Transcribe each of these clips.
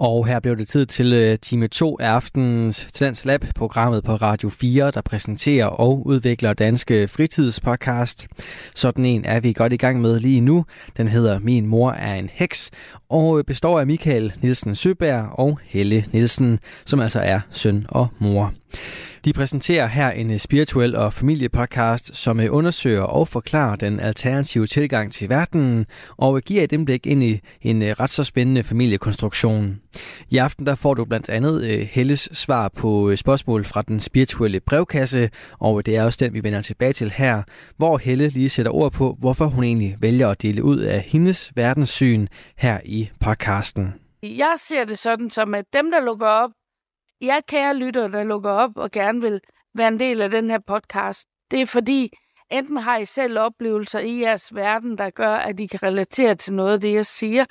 Og her blev det tid til øh, time 2 af aftenens Tendens Lab, programmet på Radio 4, der præsenterer og udvikler danske fritidspodcast. Sådan en er vi godt i gang med lige nu. Den hedder Min mor er en heks, og øh, består af Michael Nielsen Søberg og Helle Nielsen, som altså er søn og mor. De præsenterer her en øh, spirituel og familiepodcast, som øh, undersøger og forklarer den alternative tilgang til verdenen og øh, giver et indblik ind i en ret så spændende familiekonstruktion. I aften der får du blandt andet Helles svar på spørgsmål fra den spirituelle brevkasse, og det er også den, vi vender tilbage til her, hvor Helle lige sætter ord på, hvorfor hun egentlig vælger at dele ud af hendes verdenssyn her i podcasten. Jeg ser det sådan som, at dem, der lukker op, jeg kære lytter, der lukker op og gerne vil være en del af den her podcast, det er fordi, enten har I selv oplevelser i jeres verden, der gør, at I kan relatere til noget af det, jeg siger,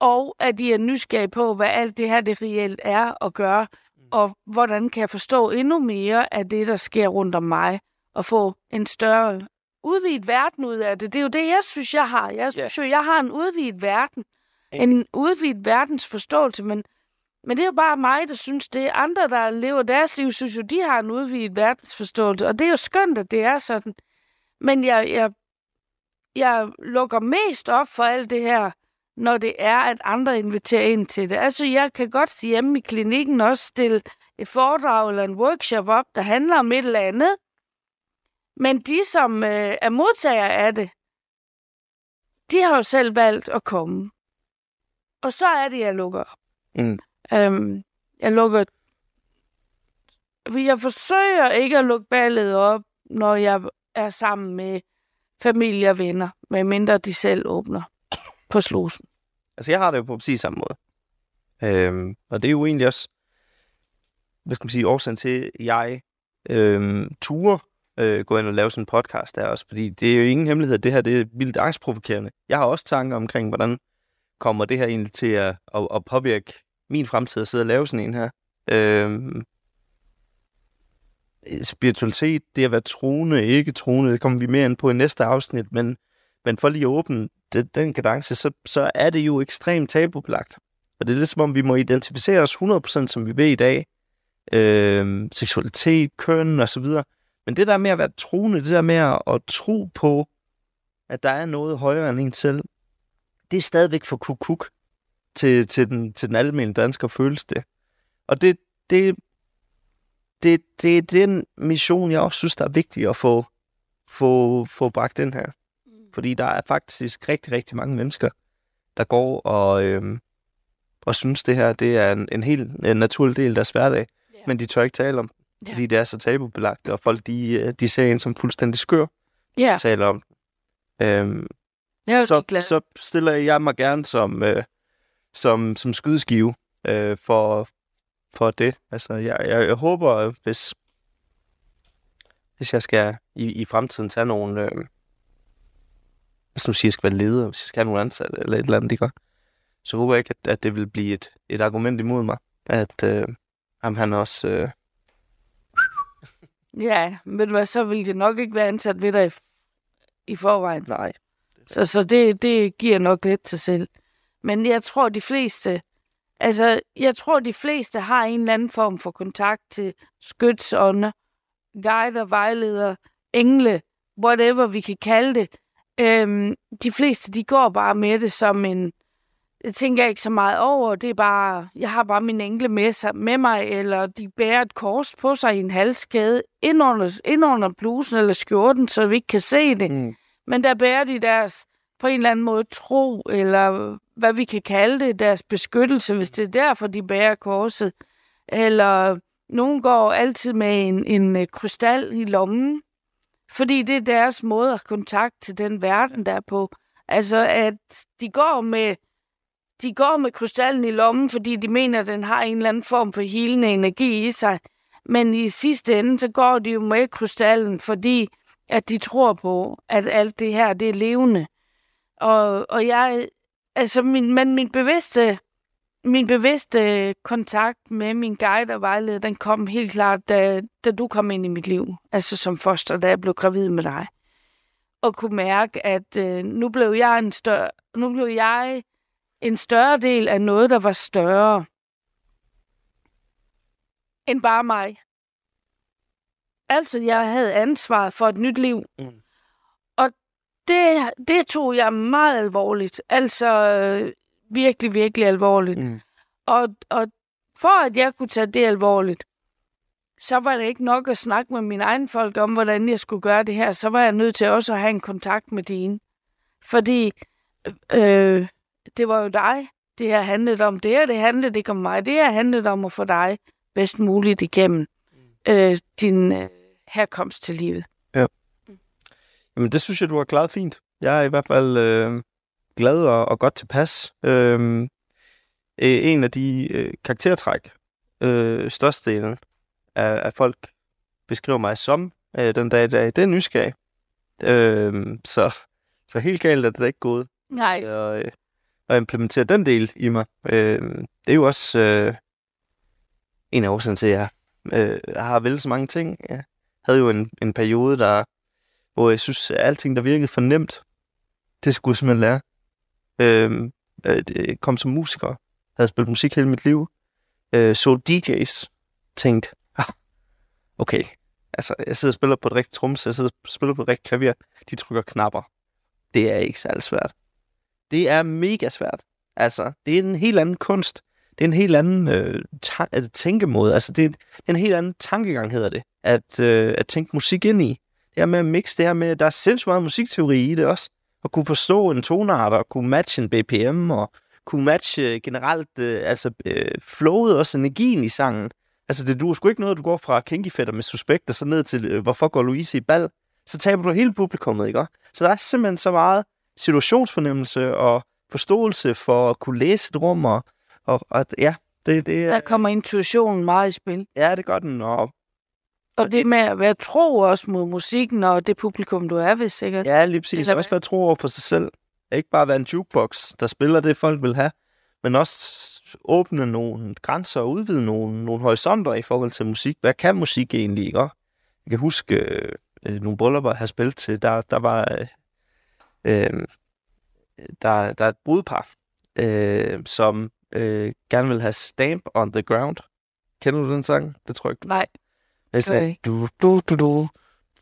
og at I er nysgerrige på, hvad alt det her det reelt er at gøre, og hvordan kan jeg forstå endnu mere af det, der sker rundt om mig, og få en større udvidet verden ud af det. Det er jo det, jeg synes, jeg har. Jeg synes jo, jeg har en udvidet verden. En udvidet verdens forståelse, men men det er jo bare mig, der synes det. Andre, der lever deres liv, synes jo, de har en udvidet verdensforståelse. Og det er jo skønt, at det er sådan. Men jeg, jeg, jeg lukker mest op for alt det her, når det er, at andre inviterer ind til det. Altså, jeg kan godt hjemme i klinikken også stille et foredrag eller en workshop op, der handler om et eller andet. Men de, som øh, er modtagere af det, de har jo selv valgt at komme. Og så er det, jeg lukker op. Mm. Øhm, jeg lukker... Jeg forsøger ikke at lukke ballet op, når jeg er sammen med familie og venner, medmindre de selv åbner på slusen. Altså, jeg har det jo på præcis samme måde. Øhm, og det er jo egentlig også, hvad skal man sige, årsagen til, at jeg øhm, turer øh, gå ind og lave sådan en podcast der også, fordi det er jo ingen hemmelighed, at det her det er vildt angstprovokerende. Jeg har også tanker omkring, hvordan kommer det her egentlig til at, at, at påvirke min fremtid at sidde og lave sådan en her. Øh, spiritualitet, det at være troende, ikke troende, det kommer vi mere ind på i næste afsnit, men, men for lige at åbne det, den kadence, så, så er det jo ekstremt tabubelagt. Og det er lidt som om, vi må identificere os 100% som vi ved i dag. Øh, seksualitet, køn og så videre. Men det der med at være troende, det der med at tro på, at der er noget højere end en selv, det er stadigvæk for kukuk til, til, den, til den almindelige dansker føles det. Og det, det, det, det, det er en mission, jeg også synes, der er vigtig at få, få, få bragt ind her. Mm. Fordi der er faktisk rigtig, rigtig mange mennesker, der går og, øhm, og synes, det her det er en, en helt en naturlig del af deres hverdag. Yeah. Men de tør ikke tale om yeah. fordi det er så tabubelagt, og folk de, øh, de ser en som fuldstændig skør, yeah. taler om øhm, jeg så, glad. så stiller jeg mig gerne som, øh, som, som skydeskive øh, for, for det. Altså, jeg, jeg, jeg håber, hvis, hvis jeg skal i, i fremtiden tage nogle... Øh, hvis nu siger, jeg skal være leder, hvis jeg skal have nogle ansatte eller et eller andet, ikke? så håber jeg ikke, at, at det vil blive et, et argument imod mig, at øh, ham han også... Øh... Ja, men hvad, så vil det nok ikke være ansat ved dig i, i forvejen. Nej. Så, så det, det giver nok lidt til selv. Men jeg tror, de fleste, altså, jeg tror, de fleste har en eller anden form for kontakt til skytsånder, guider, vejledere, engle, whatever vi kan kalde det. Øhm, de fleste, de går bare med det som en, det tænker jeg ikke så meget over, det er bare, jeg har bare min engle med, sig, med mig, eller de bærer et kors på sig i en halskæde, ind under, ind under blusen eller skjorten, så vi ikke kan se det. Mm. Men der bærer de deres, på en eller anden måde, tro, eller hvad vi kan kalde det, deres beskyttelse, hvis det er derfor, de bærer korset. Eller nogen går altid med en, en øh, krystal i lommen, fordi det er deres måde at kontakt til den verden, der er på. Altså, at de går med de går med krystallen i lommen, fordi de mener, at den har en eller anden form for helende energi i sig. Men i sidste ende, så går de jo med krystallen, fordi at de tror på, at alt det her, det er levende. Og, og jeg, altså min, men min bevidste, min bevidste kontakt med min guide og vejleder, den kom helt klart, da, da du kom ind i mit liv. Altså som foster, da jeg blev gravid med dig. Og kunne mærke, at øh, nu blev jeg en større, nu blev jeg en større del af noget, der var større end bare mig. Altså, jeg havde ansvaret for et nyt liv. Mm. Det, det tog jeg meget alvorligt. Altså, øh, virkelig, virkelig alvorligt. Mm. Og, og for at jeg kunne tage det alvorligt, så var det ikke nok at snakke med mine egne folk om, hvordan jeg skulle gøre det her. Så var jeg nødt til også at have en kontakt med dine. Fordi øh, det var jo dig, det her handlede om. Det her, det handlede ikke om mig. Det her handlede om at få dig bedst muligt igennem øh, din øh, herkomst til livet. Jamen, det synes jeg, du har klaret fint. Jeg er i hvert fald øh, glad og, og godt tilpas. Øh, øh, en af de øh, karaktertræk, øh, størstedelen af, af folk beskriver mig som øh, den dag i dag, det er nysgerrig. Øh, så, så helt galt er det da ikke gået Nej. at, øh, at implementere den del i mig. Øh, det er jo også øh, en af årsagen til, at jeg øh, har vel så mange ting. Jeg havde jo en, en periode, der, hvor jeg synes, at alting, der virkede for nemt, det skulle jeg simpelthen lære. Øhm, øh, jeg kom som musiker, havde spillet musik hele mit liv, øh, så DJ's, tænkte, ah, okay, altså jeg sidder og spiller på et rigtigt trommes, jeg sidder og spiller på et rigtigt klaver, de trykker knapper. Det er ikke særlig svært. Det er mega svært. Altså, det er en helt anden kunst. Det er en helt anden øh, ta- tænkemåde. Altså, det er, det er en helt anden tankegang, hedder det, at, øh, at tænke musik ind i. Her med at mixe, det her med, der er sindssygt meget musikteori i det også. At kunne forstå en tonart, og kunne matche en BPM, og kunne matche øh, generelt, øh, altså øh, flowet, også energien i sangen. Altså, det du er sgu ikke noget, du går fra Kinky Fætter med Suspekt, og så ned til, øh, hvorfor går Louise i bal? Så taber du hele publikummet, ikke? Så der er simpelthen så meget situationsfornemmelse og forståelse for at kunne læse et rum, og, og, og ja, det, det, Der kommer intuitionen meget i spil. ja, det gør den, og Og det med at være tro også mod musikken og det publikum, du er ved sikkert. ja, lige præcis, Eller og også være tro over på sig selv. Ikke bare være en jukebox, der spiller det, folk vil have, men også åbne nogle grænser og udvide nogle, nogle horisonter i forhold til musik. Hvad kan musik egentlig, ikke? Jeg kan huske øh, øh, nogle bryllupper, jeg har spillet til, der, der var øh, øh, der, der er et brudepar, øh, som øh, gerne vil have Stamp on the Ground. Kender du den sang? Det tror jeg ikke, Nej, er ikke. du, du, du, du,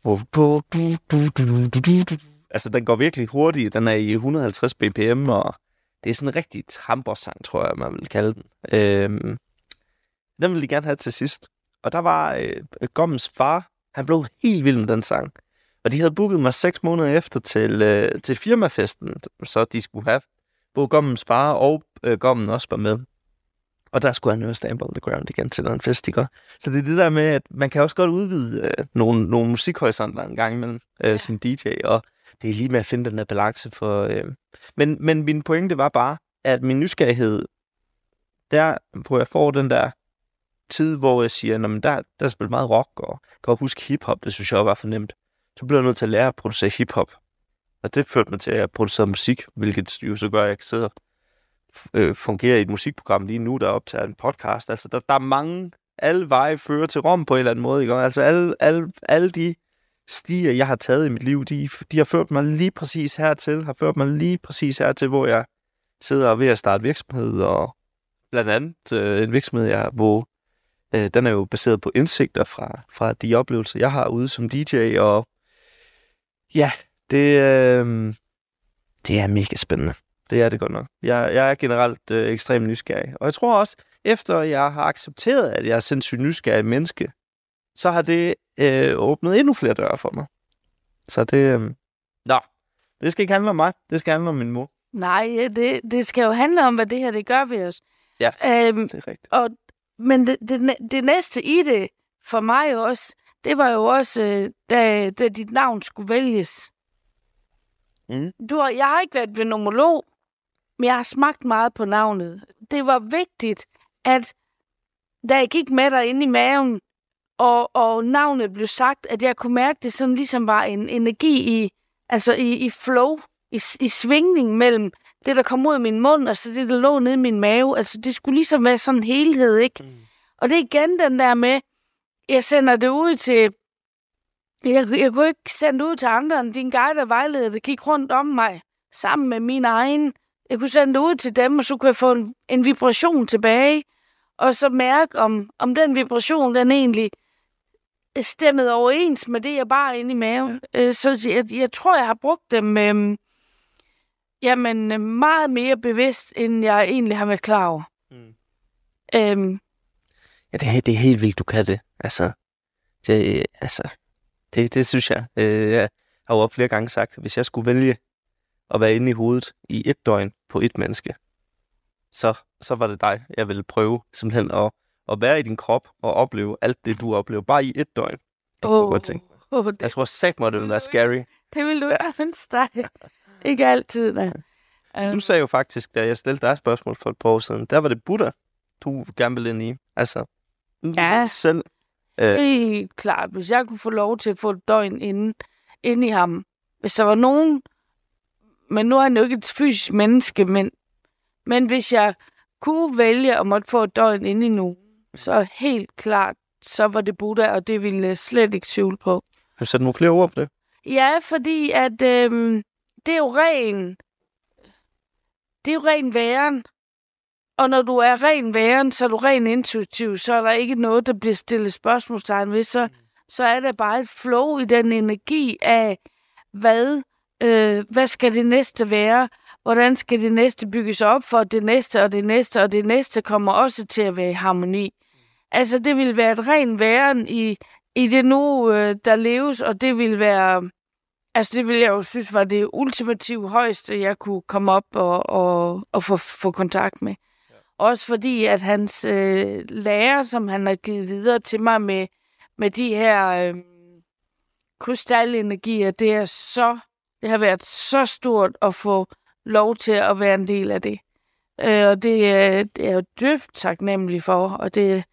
du, du, du, du, du, du, du, du. Altså, den går virkelig hurtigt. Den er i 150 bpm, og det er sådan en rigtig trampersang, tror jeg, man vil kalde den. Øhm, den ville de gerne have til sidst. Og der var øh, Gommens far, han blev helt vild med den sang. Og de havde booket mig seks måneder efter til, øh, til firmafesten, så de skulle have både Gommens far og øh, Gommen også var med. Og der skulle han jo Stamp on the Ground igen til en fest, ikke? Så det er det der med, at man kan også godt udvide øh, nogle, nogle musikhorisonter en gang imellem øh, ja. som DJ, og det er lige med at finde den der balance for... Øh. Men, men min pointe var bare, at min nysgerrighed, der hvor jeg får den der tid, hvor jeg siger, at der, der er spillet meget rock, og jeg kan huske hiphop, det synes jeg var for nemt. Så blev jeg nødt til at lære at producere hiphop. Og det førte mig til at producere musik, hvilket jo så gør, at jeg kan sidde og øh, fungerer i et musikprogram lige nu, der optager en podcast. Altså, der, der er mange, alle veje fører til Rom på en eller anden måde, ikke? Altså, alle, alle, alle de stier, jeg har taget i mit liv, de, de har ført mig lige præcis hertil, har ført mig lige præcis hertil, hvor jeg sidder ved at starte virksomhed, og blandt andet øh, en virksomhed, jeg, hvor øh, den er jo baseret på indsigter fra, fra de oplevelser, jeg har ude som DJ, og ja, det, øh, det er mega spændende. Det er det godt nok. Jeg, jeg er generelt øh, ekstremt nysgerrig. Og jeg tror også, efter jeg har accepteret, at jeg er sindssygt nysgerrig menneske, så har det øh, åbnet endnu flere døre for mig. Så det... Øh, nå, det skal ikke handle om mig. Det skal handle om min mor. nej, det, det skal jo handle om, hvad det her det gør ved os. Ja. Øhm, Det er rigtigt. og, men det, det, det næste i det, for mig også, det var jo også, øh, da, da dit navn skulle vælges. Mm. Du har, jeg har ikke været venomolog, men jeg har smagt meget på navnet. Det var vigtigt, at da jeg gik med dig ind i maven, og, og navnet blev sagt, at jeg kunne mærke, det sådan ligesom var en energi i, altså i, i flow, i, i svingning mellem det, der kom ud af min mund, og så det, der lå nede i min mave. Altså, det skulle ligesom være sådan en helhed, ikke? Mm. Og det er igen den der med, jeg sender det ud til... Jeg, jeg kunne ikke sende det ud til andre end din guide og vejleder, der gik rundt om mig, sammen med min egen. Jeg kunne sende det ud til dem, og så kunne jeg få en, en vibration tilbage, og så mærke, om, om den vibration, den egentlig stemmet overens med det, jeg bare inde i maven. Ja. Så jeg, jeg tror, jeg har brugt dem øh, jamen, meget mere bevidst, end jeg egentlig har været klar over. Mm. Øhm, ja, det er, det er helt vildt, du kan det. Altså, det, altså, det, det synes jeg. Øh, jeg har jo flere gange sagt, at hvis jeg skulle vælge at være inde i hovedet i et døgn på et menneske, så, så var det dig, jeg ville prøve simpelthen at, at være i din krop og opleve alt det, du oplever, bare i et døgn. Det oh, godt tænke. Oh, det, jeg tror sagt mig, det ville være scary. Det ville du ikke ønske dig. ikke altid, da. Du sagde jo faktisk, da jeg stillede dig et spørgsmål for et par år siden, der var det Buddha, du gerne ville ind i. Altså, ja, selv. Øh. Helt klart. Hvis jeg kunne få lov til at få et døgn inde, inde i ham. Hvis der var nogen, men nu er han jo ikke et fysisk menneske, men, men hvis jeg kunne vælge at måtte få et døgn inde i nu, så helt klart, så var det Buddha, og det ville jeg slet ikke tvivle på. Har du sat nogle flere ord på det? Ja, fordi at øhm, det er jo ren, det er jo ren væren. Og når du er ren væren, så er du ren intuitiv, så er der ikke noget, der bliver stillet spørgsmålstegn ved, så, så er der bare et flow i den energi af, hvad, øh, hvad skal det næste være? Hvordan skal det næste bygges op for det næste og det næste, og det næste kommer også til at være i harmoni. Altså, det vil være et ren væren i, i det nu, øh, der leves, og det vil være Altså, det ville jeg jo synes var det ultimative højeste, jeg kunne komme op og, og, og få, få kontakt med. Ja. Også fordi, at hans øh, lærer, som han har givet videre til mig med, med de her øh, krystalenergier, det er så, det har været så stort at få lov til at være en del af det. Øh, og det, øh, det er jeg dybt taknemmelig for, og det,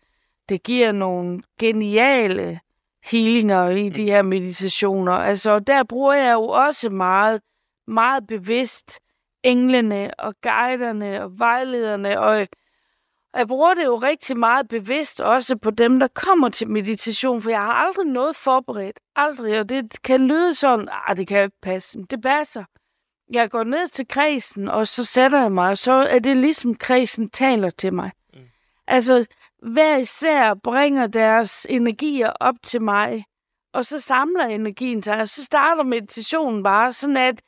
det giver nogle geniale healinger i de her meditationer. Altså, der bruger jeg jo også meget, meget bevidst englene og guiderne og vejlederne, og jeg bruger det jo rigtig meget bevidst også på dem, der kommer til meditation, for jeg har aldrig noget forberedt. Aldrig, og det kan lyde sådan, ah, det kan ikke passe. Det passer. Jeg går ned til kredsen, og så sætter jeg mig, og så er det ligesom kredsen taler til mig. Mm. Altså, hver især bringer deres energier op til mig, og så samler energien sig, og så starter meditationen bare, sådan at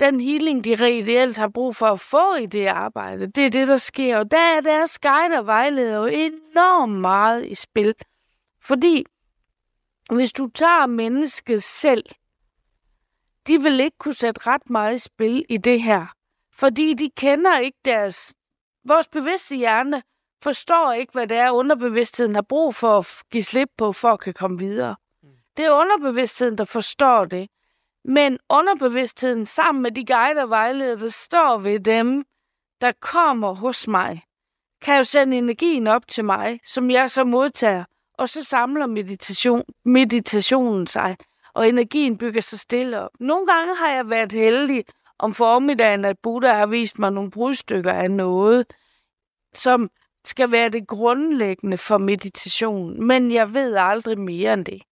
den healing, de reelt har brug for at få i det arbejde, det er det, der sker. Og der er deres guide og vejleder jo enormt meget i spil. Fordi hvis du tager mennesket selv, de vil ikke kunne sætte ret meget i spil i det her. Fordi de kender ikke deres... Vores bevidste hjerne forstår ikke, hvad det er, underbevidstheden har brug for at give slip på, for at kan komme videre. Mm. Det er underbevidstheden, der forstår det. Men underbevidstheden sammen med de guider og vejledere, der står ved dem, der kommer hos mig, kan jo sende energien op til mig, som jeg så modtager, og så samler meditation, meditationen sig, og energien bygger sig stille op. Nogle gange har jeg været heldig om formiddagen, at Buddha har vist mig nogle brudstykker af noget, som skal være det grundlæggende for meditation, men jeg ved aldrig mere end det.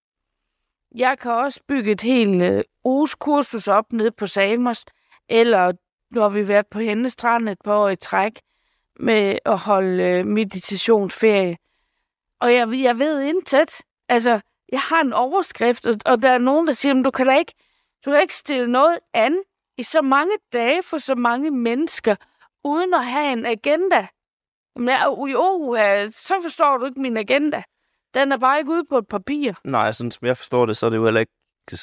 Jeg kan også bygge et helt øh, uges kursus op nede på Samos, eller nu har vi været på Hennestrand et par år i træk med at holde øh, meditationsferie. Og jeg, jeg ved intet. Altså, jeg har en overskrift, og, og der er nogen, der siger, du kan da ikke, du kan ikke stille noget an i så mange dage for så mange mennesker, uden at have en agenda. Men jo, jo, øh, så forstår du ikke min agenda. Den er bare ikke ude på et papir. Nej, sådan som jeg forstår det, så er det jo heller ikke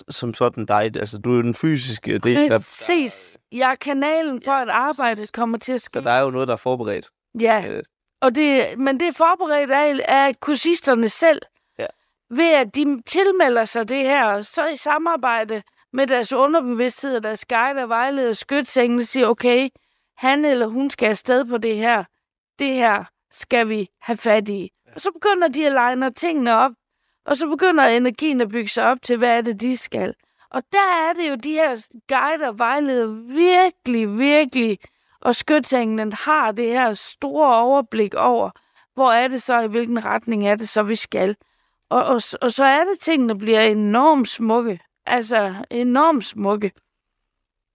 som sådan dig. Altså, du er jo den fysiske del. Præcis. Der, jeg er kanalen for, at arbejdet kommer til at ske. Så der er jo noget, der er forberedt. Ja, øh. og det, men det er forberedt af, af kursisterne selv. Ja. Ved at de tilmelder sig det her, så i samarbejde med deres underbevidsthed og deres guide og vejleder skytsengene siger, okay, han eller hun skal afsted på det her det her skal vi have fat i. Og så begynder de at legne tingene op, og så begynder energien at bygge sig op til, hvad er det, de skal. Og der er det jo de her guider og vejleder virkelig, virkelig Og skytsenglen har det her store overblik over, hvor er det så, i hvilken retning er det så, vi skal. Og, og, og så er det, tingene bliver enormt smukke. Altså enormt smukke.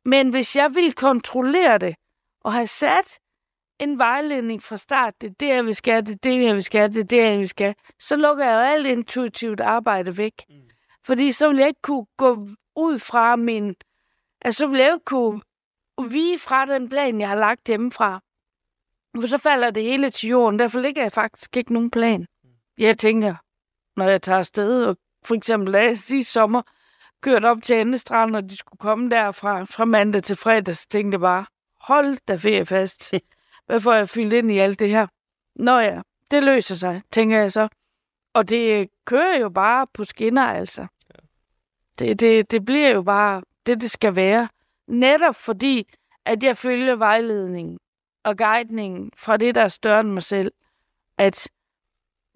Men hvis jeg vil kontrollere det, og have sat en vejledning fra start, det er det, jeg vil skal, det er det, jeg vil skal, det er det, jeg vil skal, så lukker jeg jo alt intuitivt arbejde væk. Mm. Fordi så vil jeg ikke kunne gå ud fra min... Altså, så vil jeg ikke kunne vige fra den plan, jeg har lagt hjemmefra. For så falder det hele til jorden. Derfor ligger jeg faktisk ikke nogen plan. Jeg tænker, når jeg tager afsted, og for eksempel da jeg sidste sommer kørte op til Endestrand, og de skulle komme derfra fra mandag til fredag, så tænkte jeg bare, hold da fast. Hvad får jeg fyldt ind i alt det her? Nå ja, det løser sig, tænker jeg så. Og det kører jo bare på skinner, altså. Det, det, det bliver jo bare det, det skal være. Netop fordi, at jeg følger vejledningen og guidningen fra det, der er større end mig selv. At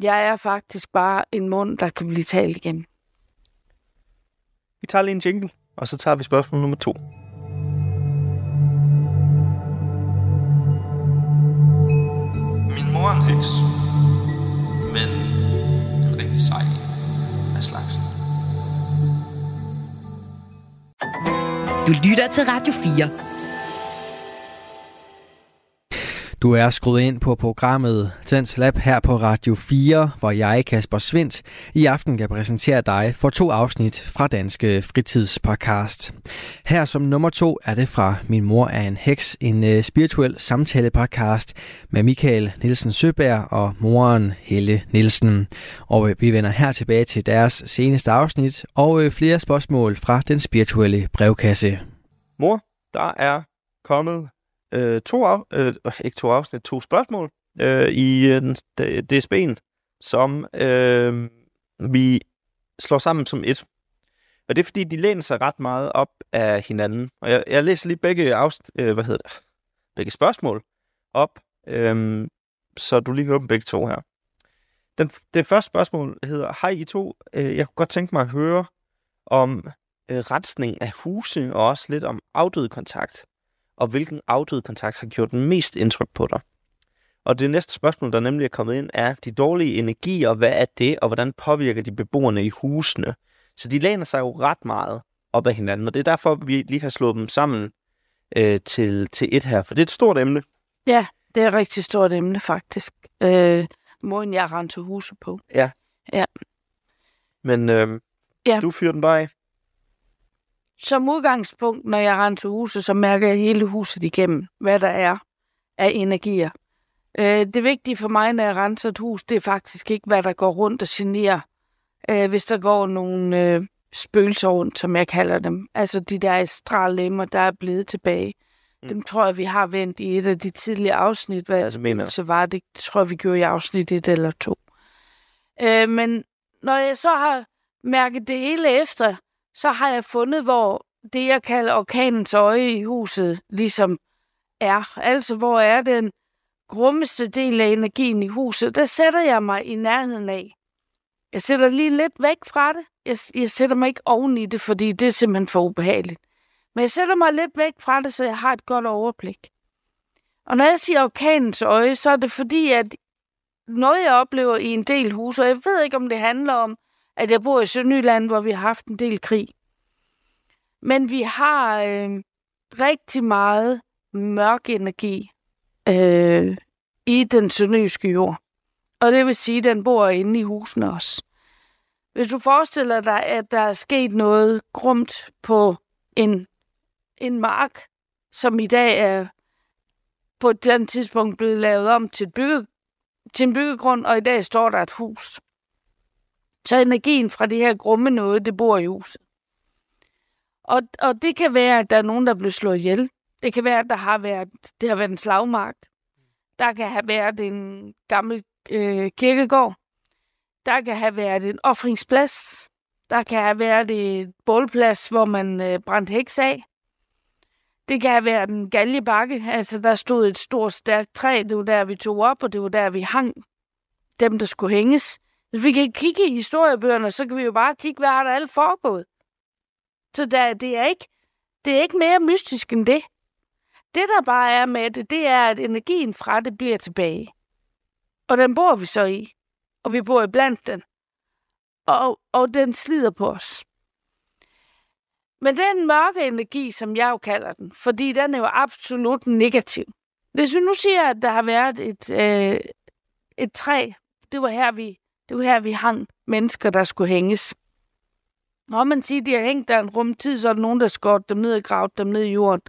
jeg er faktisk bare en mund, der kan blive talt igen. Vi tager lige en jingle, og så tager vi spørgsmål nummer to. Min mor er en heks, men en rigtig sej af slagsen. Du lytter til Radio 4. Du er skruet ind på programmet Tens Lab her på Radio 4, hvor jeg, Kasper Svindt, i aften kan præsentere dig for to afsnit fra Danske Fritidspodcast. Her som nummer to er det fra Min mor er en heks, en øh, spirituel samtale-podcast med Michael Nielsen Søberg og moren Helle Nielsen. Og øh, vi vender her tilbage til deres seneste afsnit og øh, flere spørgsmål fra den spirituelle brevkasse. Mor, der er kommet øh, to, af, øh, ikke to afsnit, to spørgsmål øh, i øh, DSB'en, som øh, vi slår sammen som et. Og det er fordi, de læner sig ret meget op af hinanden. Og jeg, jeg læser lige begge, afst, øh, hvad hedder det, begge spørgsmål op, øh, så du lige kan åbne begge to her. Den, det første spørgsmål hedder, hej I to, øh, jeg kunne godt tænke mig at høre om øh, rensning af huse, og også lidt om afdød kontakt og hvilken afdød kontakt har gjort den mest indtryk på dig? Og det næste spørgsmål, der nemlig er kommet ind, er de dårlige energier, hvad er det, og hvordan påvirker de beboerne i husene? Så de læner sig jo ret meget op af hinanden, og det er derfor, vi lige har slået dem sammen øh, til, til et her, for det er et stort emne. Ja, det er et rigtig stort emne, faktisk. Øh, måden, jeg rendte til huset på. Ja. Ja. Men øh, Ja. du fyrer den bare af. Som udgangspunkt, når jeg render til huset, så mærker jeg hele huset igennem, hvad der er af energier. Øh, det vigtige for mig, når jeg renser et hus, det er faktisk ikke, hvad der går rundt og generer. Øh, hvis der går nogle øh, spøgelser rundt, som jeg kalder dem. Altså de der astrallemmer, der er blevet tilbage. Mm. Dem tror jeg, vi har vendt i et af de tidlige afsnit. Hvad Altså, mener så var det, det tror jeg, vi gjorde i afsnit et eller to. Øh, men når jeg så har mærket det hele efter, så har jeg fundet, hvor det, jeg kalder orkanens øje i huset, ligesom er. Altså, hvor er den grummeste del af energien i huset, der sætter jeg mig i nærheden af. Jeg sætter lige lidt væk fra det. Jeg, jeg sætter mig ikke oven i det, fordi det er simpelthen for ubehageligt. Men jeg sætter mig lidt væk fra det, så jeg har et godt overblik. Og når jeg siger orkanens øje, så er det fordi, at noget, jeg oplever i en del huse, og jeg ved ikke, om det handler om, at jeg bor i Sønderjylland, hvor vi har haft en del krig. Men vi har øh, rigtig meget mørk energi øh, i den sønderjyske jord. Og det vil sige, at den bor inde i husene også. Hvis du forestiller dig, at der er sket noget grumt på en, en mark, som i dag er på et den tidspunkt blevet lavet om til, bygge, til en byggegrund, og i dag står der et hus. Så energien fra det her grumme noget, det bor i huset. Og, og det kan være, at der er nogen, der er blevet slået ihjel. Det kan være, at der har været, det har været en slagmark. Der kan have været en gammel øh, kirkegård. Der kan have været en offringsplads. Der kan have været et bålplads, hvor man øh, brændte heks af. Det kan have været en galjebakke. Altså, der stod et stort, stærkt træ. Det var der, vi tog op, og det var der, vi hang dem, der skulle hænges. Hvis vi kan kigge i historiebøgerne, så kan vi jo bare kigge, hvad har der alt foregået. Så der, det, er ikke, det er ikke mere mystisk end det. Det, der bare er med det, det er, at energien fra det bliver tilbage. Og den bor vi så i. Og vi bor i blandt den. Og, og den slider på os. Men den mørke energi, som jeg jo kalder den, fordi den er jo absolut negativ. Hvis vi nu siger, at der har været et, øh, et træ, det var her, vi, det var her, vi hang mennesker, der skulle hænges. Når man siger, at de har hængt der en rumtid, så er der nogen, der skåret dem ned og gravet dem ned i jorden.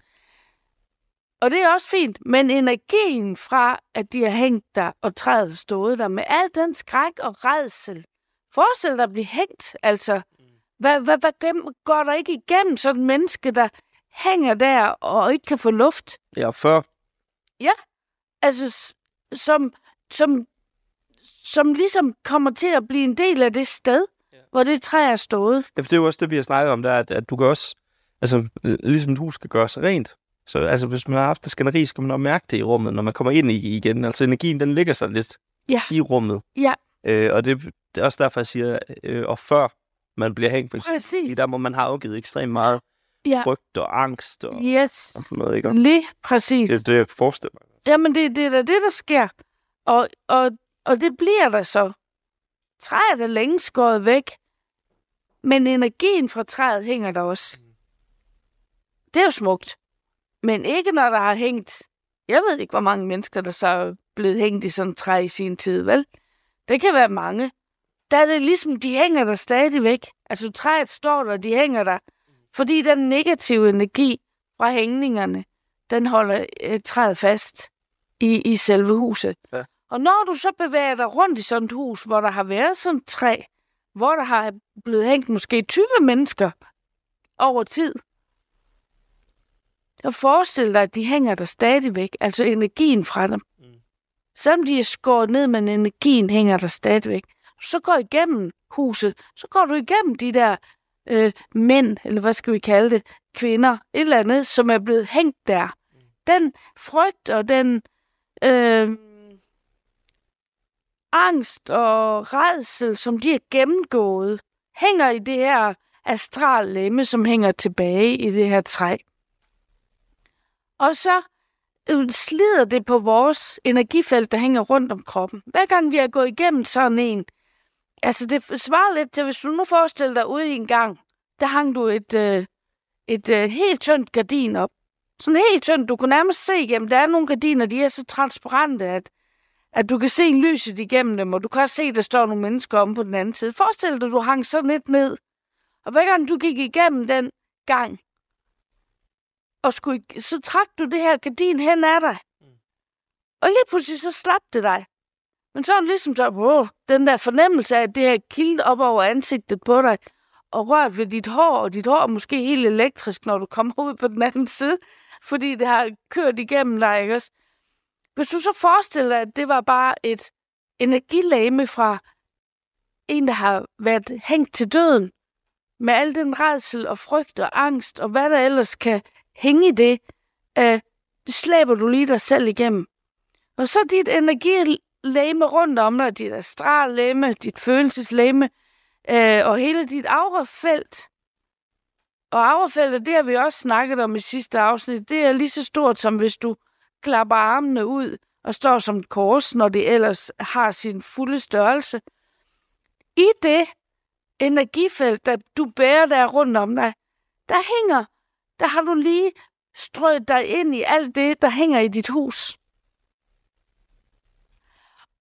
Og det er også fint, men energien fra, at de har hængt der, og træet stået der, med al den skræk og redsel. Forestil dig at blive hængt, altså. Hvad, hvad, hvad gennem, går der ikke igennem sådan et menneske, der hænger der og ikke kan få luft? Ja, før. Altså, s- som, som, som ligesom kommer til at blive en del af det sted, ja. hvor det træ er stået. Ja, for det er jo også det, vi har snakket om, der, at, at du kan også, altså øh, ligesom et hus skal gøres rent. Så altså, hvis man har haft det skænderi, så kan man også mærke det i rummet, når man kommer ind i igen. Altså energien, den ligger sig lidt Ja. i rummet. Ja. Øh, og det, det er også derfor, jeg siger, øh, og før man bliver hængt, Præcis. der må man have afgivet ekstremt meget Ja. frygt og angst og, Yes. og sådan noget, ikke? Lige præcis. Det, det forestiller mig. Jamen, det, det er da det, der sker. Og, og, og det bliver der så. Træet er længe skåret væk, men energien fra træet hænger der også. Det er jo smukt. Men ikke når der har hængt... Jeg ved ikke, hvor mange mennesker, der så er blevet hængt i sådan et træ i sin tid, vel? Det kan være mange. Der er det ligesom, de hænger der stadigvæk. Altså træet står der, de hænger der. Fordi den negative energi fra hængningerne, den holder øh, træet fast i, i selve huset. Ja. Og når du så bevæger dig rundt i sådan et hus, hvor der har været sådan et træ, hvor der har blevet hængt måske 20 mennesker over tid, så forestil dig, at de hænger der stadigvæk, altså energien fra dem. Mm. Selvom de er skåret ned, men energien hænger der stadigvæk. Så går igennem huset, så går du igennem de der øh, mænd, eller hvad skal vi kalde det, kvinder, et eller andet, som er blevet hængt der. Den frygt og den øh, angst og redsel, som de har gennemgået, hænger i det her astrallemme, som hænger tilbage i det her træ. Og så øh, slider det på vores energifelt, der hænger rundt om kroppen. Hver gang vi har gået igennem sådan en, altså det svarer lidt til, hvis du nu forestiller dig ude i en gang, der hang du et, øh, et øh, helt tyndt gardin op. Sådan helt tyndt, du kunne nærmest se igennem. Der er nogle gardiner, de er så transparente, at, at du kan se lyset igennem dem, og du kan også se, at der står nogle mennesker om på den anden side. Forestil dig, at du hang sådan lidt ned. Og hver gang du gik igennem den gang, og skulle, så trak du det her gardin hen ad dig. Og lige pludselig så slap det dig. Men så er det ligesom så, åh, den der fornemmelse af, at det her kildt op over ansigtet på dig, og rørt ved dit hår, og dit hår er måske helt elektrisk, når du kommer ud på den anden side, fordi det har kørt igennem dig, ikke også? Hvis du så forestiller dig, at det var bare et energilame fra en, der har været hængt til døden, med al den redsel og frygt og angst, og hvad der ellers kan hænge i det, øh, det slæber du lige dig selv igennem. Og så dit energilæme rundt om dig, dit astrallæme, dit følelseslæme, øh, og hele dit aurafelt. Og aurafeltet, det har vi også snakket om i sidste afsnit, det er lige så stort, som hvis du klapper armene ud og står som et kors, når det ellers har sin fulde størrelse. I det energifelt, der du bærer der rundt om dig, der hænger, der har du lige strøget dig ind i alt det, der hænger i dit hus.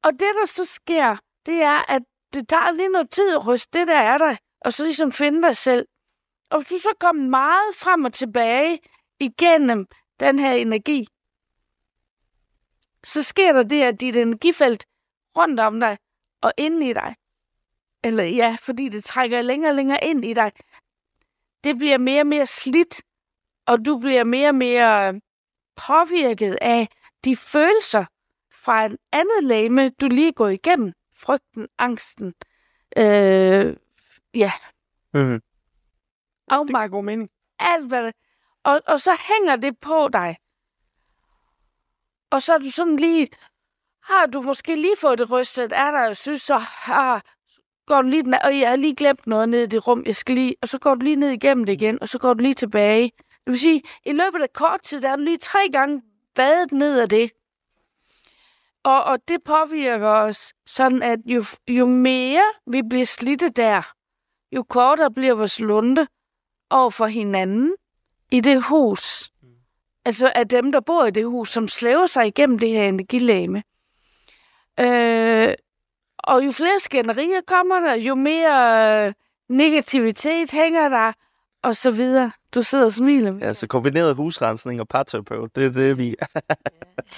Og det, der så sker, det er, at det tager lige noget tid at ryste det, der er der, og så ligesom finde dig selv. Og hvis du så kommer meget frem og tilbage igennem den her energi, så sker der det, at dit energifelt rundt om dig og inde i dig, eller ja, fordi det trækker længere og længere ind i dig, det bliver mere og mere slidt, og du bliver mere og mere påvirket af de følelser fra en andet lame, du lige går igennem. Frygten, angsten, øh, ja, Mm-hmm. afmagt, god mening. alt hvad det... Og, og så hænger det på dig. Og så er du sådan lige... Har du måske lige fået det rystet er der, og synes så... har, går du lige den, og jeg har lige glemt noget ned i det rum, jeg skal lige... Og så går du lige ned igennem det igen, og så går du lige tilbage Det vil sige, i løbet af kort tid, der er du lige tre gange badet ned af det. Og, og det påvirker os sådan, at jo, jo mere vi bliver slidte der, jo kortere bliver vores lunde over for hinanden i det hus. Altså af dem, der bor i det hus, som slæver sig igennem det her energilæme. Øh, og jo flere skænderier kommer der, jo mere øh, negativitet hænger der, og så videre. Du sidder og smiler. Ja, så kombineret husrensning og parterapeut, det er det, vi...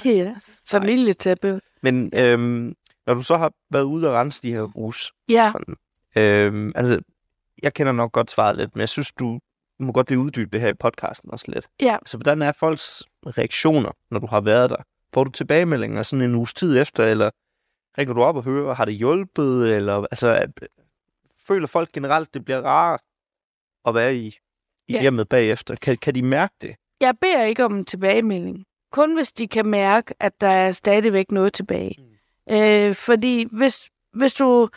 ja. Familieterapeut. Men øhm, når du så har været ude og rense de her hus, Ja. sådan, øhm, altså, jeg kender nok godt svaret lidt, men jeg synes, du må godt lige uddybe det her i podcasten også lidt. Ja. Altså, hvordan er folks reaktioner, når du har været der? Får du tilbagemeldinger sådan en uges tid efter, eller ringer du op og hører, har det hjulpet, eller altså, er- føler folk generelt, det bliver rart at være i, i Ja. hjemmet bagefter? Kan, kan de mærke det? Jeg beder ikke om en tilbagemelding. Kun hvis de kan mærke, at der er stadigvæk noget tilbage. Mm. Øh, fordi hvis, hvis du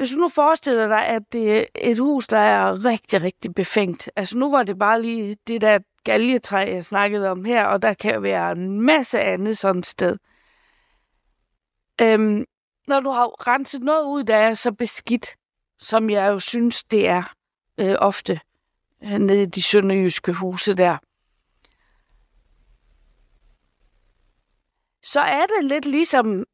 hvis du nu forestiller dig, at det er et hus, der er rigtig, rigtig befængt. Altså nu var det bare lige det der galgetræ, jeg snakkede om her, og der kan være en masse andet sådan et sted. Øhm, når du har renset noget ud, der er så beskidt, som jeg jo synes, det er øh, ofte øh, nede i de sønderjyske huse der, så er det lidt ligesom,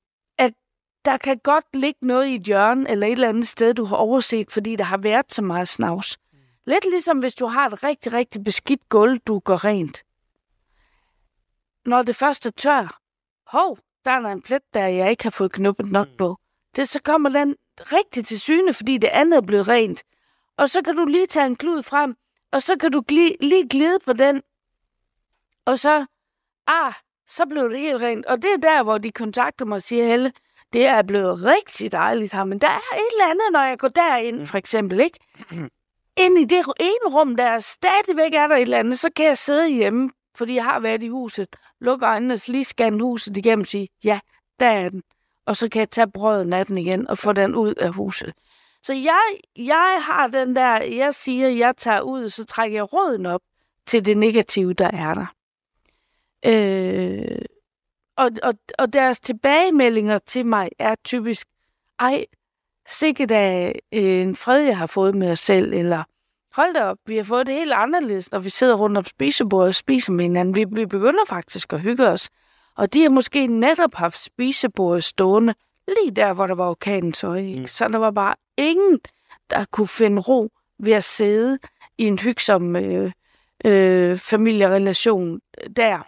der kan godt ligge noget i et hjørne eller et eller andet sted, du har overset, fordi der har været så meget snavs. Lidt ligesom hvis du har et rigtig, rigtig beskidt gulv, du går rent. Når det først er tør, hov, der er der en plet, der jeg ikke har fået knuppet nok på. Det, så kommer den rigtig til syne, fordi det andet er blevet rent. Og så kan du lige tage en klud frem, og så kan du gli, lige glide på den, og så, ah, så blev det helt rent. Og det er der, hvor de kontakter mig og siger, Helle, det er blevet rigtig dejligt her, men der er et eller andet, når jeg går derind, for eksempel, ikke? Ind i det ene rum, der stadigvæk er der et eller andet, så kan jeg sidde hjemme, fordi jeg har været i huset, lukke øjnene og lige scanne huset igennem og sige, ja, der er den. Og så kan jeg tage brødet natten igen og få den ud af huset. Så jeg, jeg har den der, jeg siger, jeg tager ud, så trækker jeg råden op til det negative, der er der. Øh, og, og, og deres tilbagemeldinger til mig er typisk, ej, sikkert af en fred, jeg har fået med os selv, eller hold da op, vi har fået det helt anderledes, når vi sidder rundt om spisebordet og spiser med hinanden. Vi, vi begynder faktisk at hygge os. Og de har måske netop haft spisebordet stående lige der, hvor der var orkanens øje. Mm. Så der var bare ingen, der kunne finde ro ved at sidde i en hygsom øh, øh, familierelation der.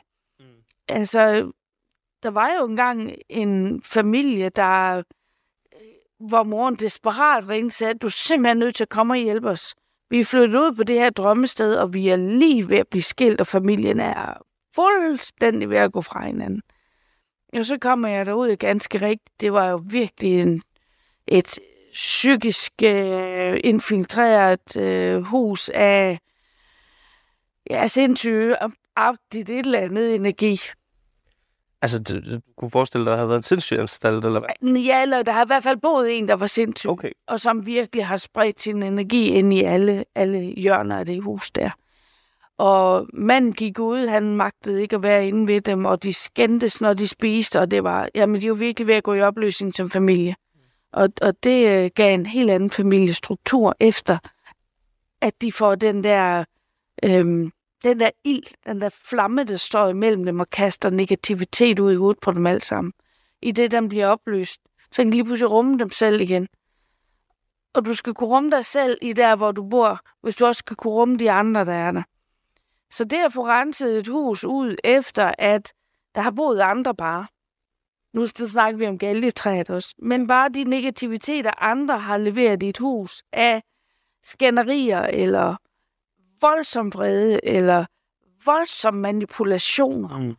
Mm. Altså, der var jo engang en familie, der øh, hvor moren desperat ringte og sagde, du er simpelthen nødt til at komme og hjælpe os. Vi er flyttet ud på det her drømmested, og vi er lige ved at blive skilt, og familien er fuldstændig ved at gå fra hinanden. Og så kommer jeg derud ganske rigtigt. Det var jo virkelig en, et psykisk øh, infiltreret øh, hus af ja, sindssyge, agtigt et eller andet energi. Altså, du, du kunne forestille dig, at der havde været en sindssygeanstalt, eller hvad? Ja, eller der har i hvert fald boet en, der var sindssyg. Okay. og som virkelig har spredt sin energi ind i alle, alle hjørner af det hus der. Og manden gik ud, han magtede ikke at være inde ved dem, og de skændtes, når de spiste, og det var, jamen de var virkelig ved at gå i opløsning som familie. Og, og det øh, gav en helt anden familiestruktur efter, at de får den der, øhm, den der ild, den der flamme, der står imellem dem og kaster negativitet ud i hovedet på dem alle sammen. I det, den bliver opløst, så kan de lige pludselig rumme dem selv igen og du skal kunne rumme dig selv i der, hvor du bor, hvis du også skal kunne rumme de andre, der er der. Så det at få renset et hus ud efter, at der har boet andre bare, nu, nu snakker vi om galgetræet også, men bare de negativiteter, andre har leveret i et hus af skænderier, eller voldsom vrede, eller voldsom manipulationer, Mm.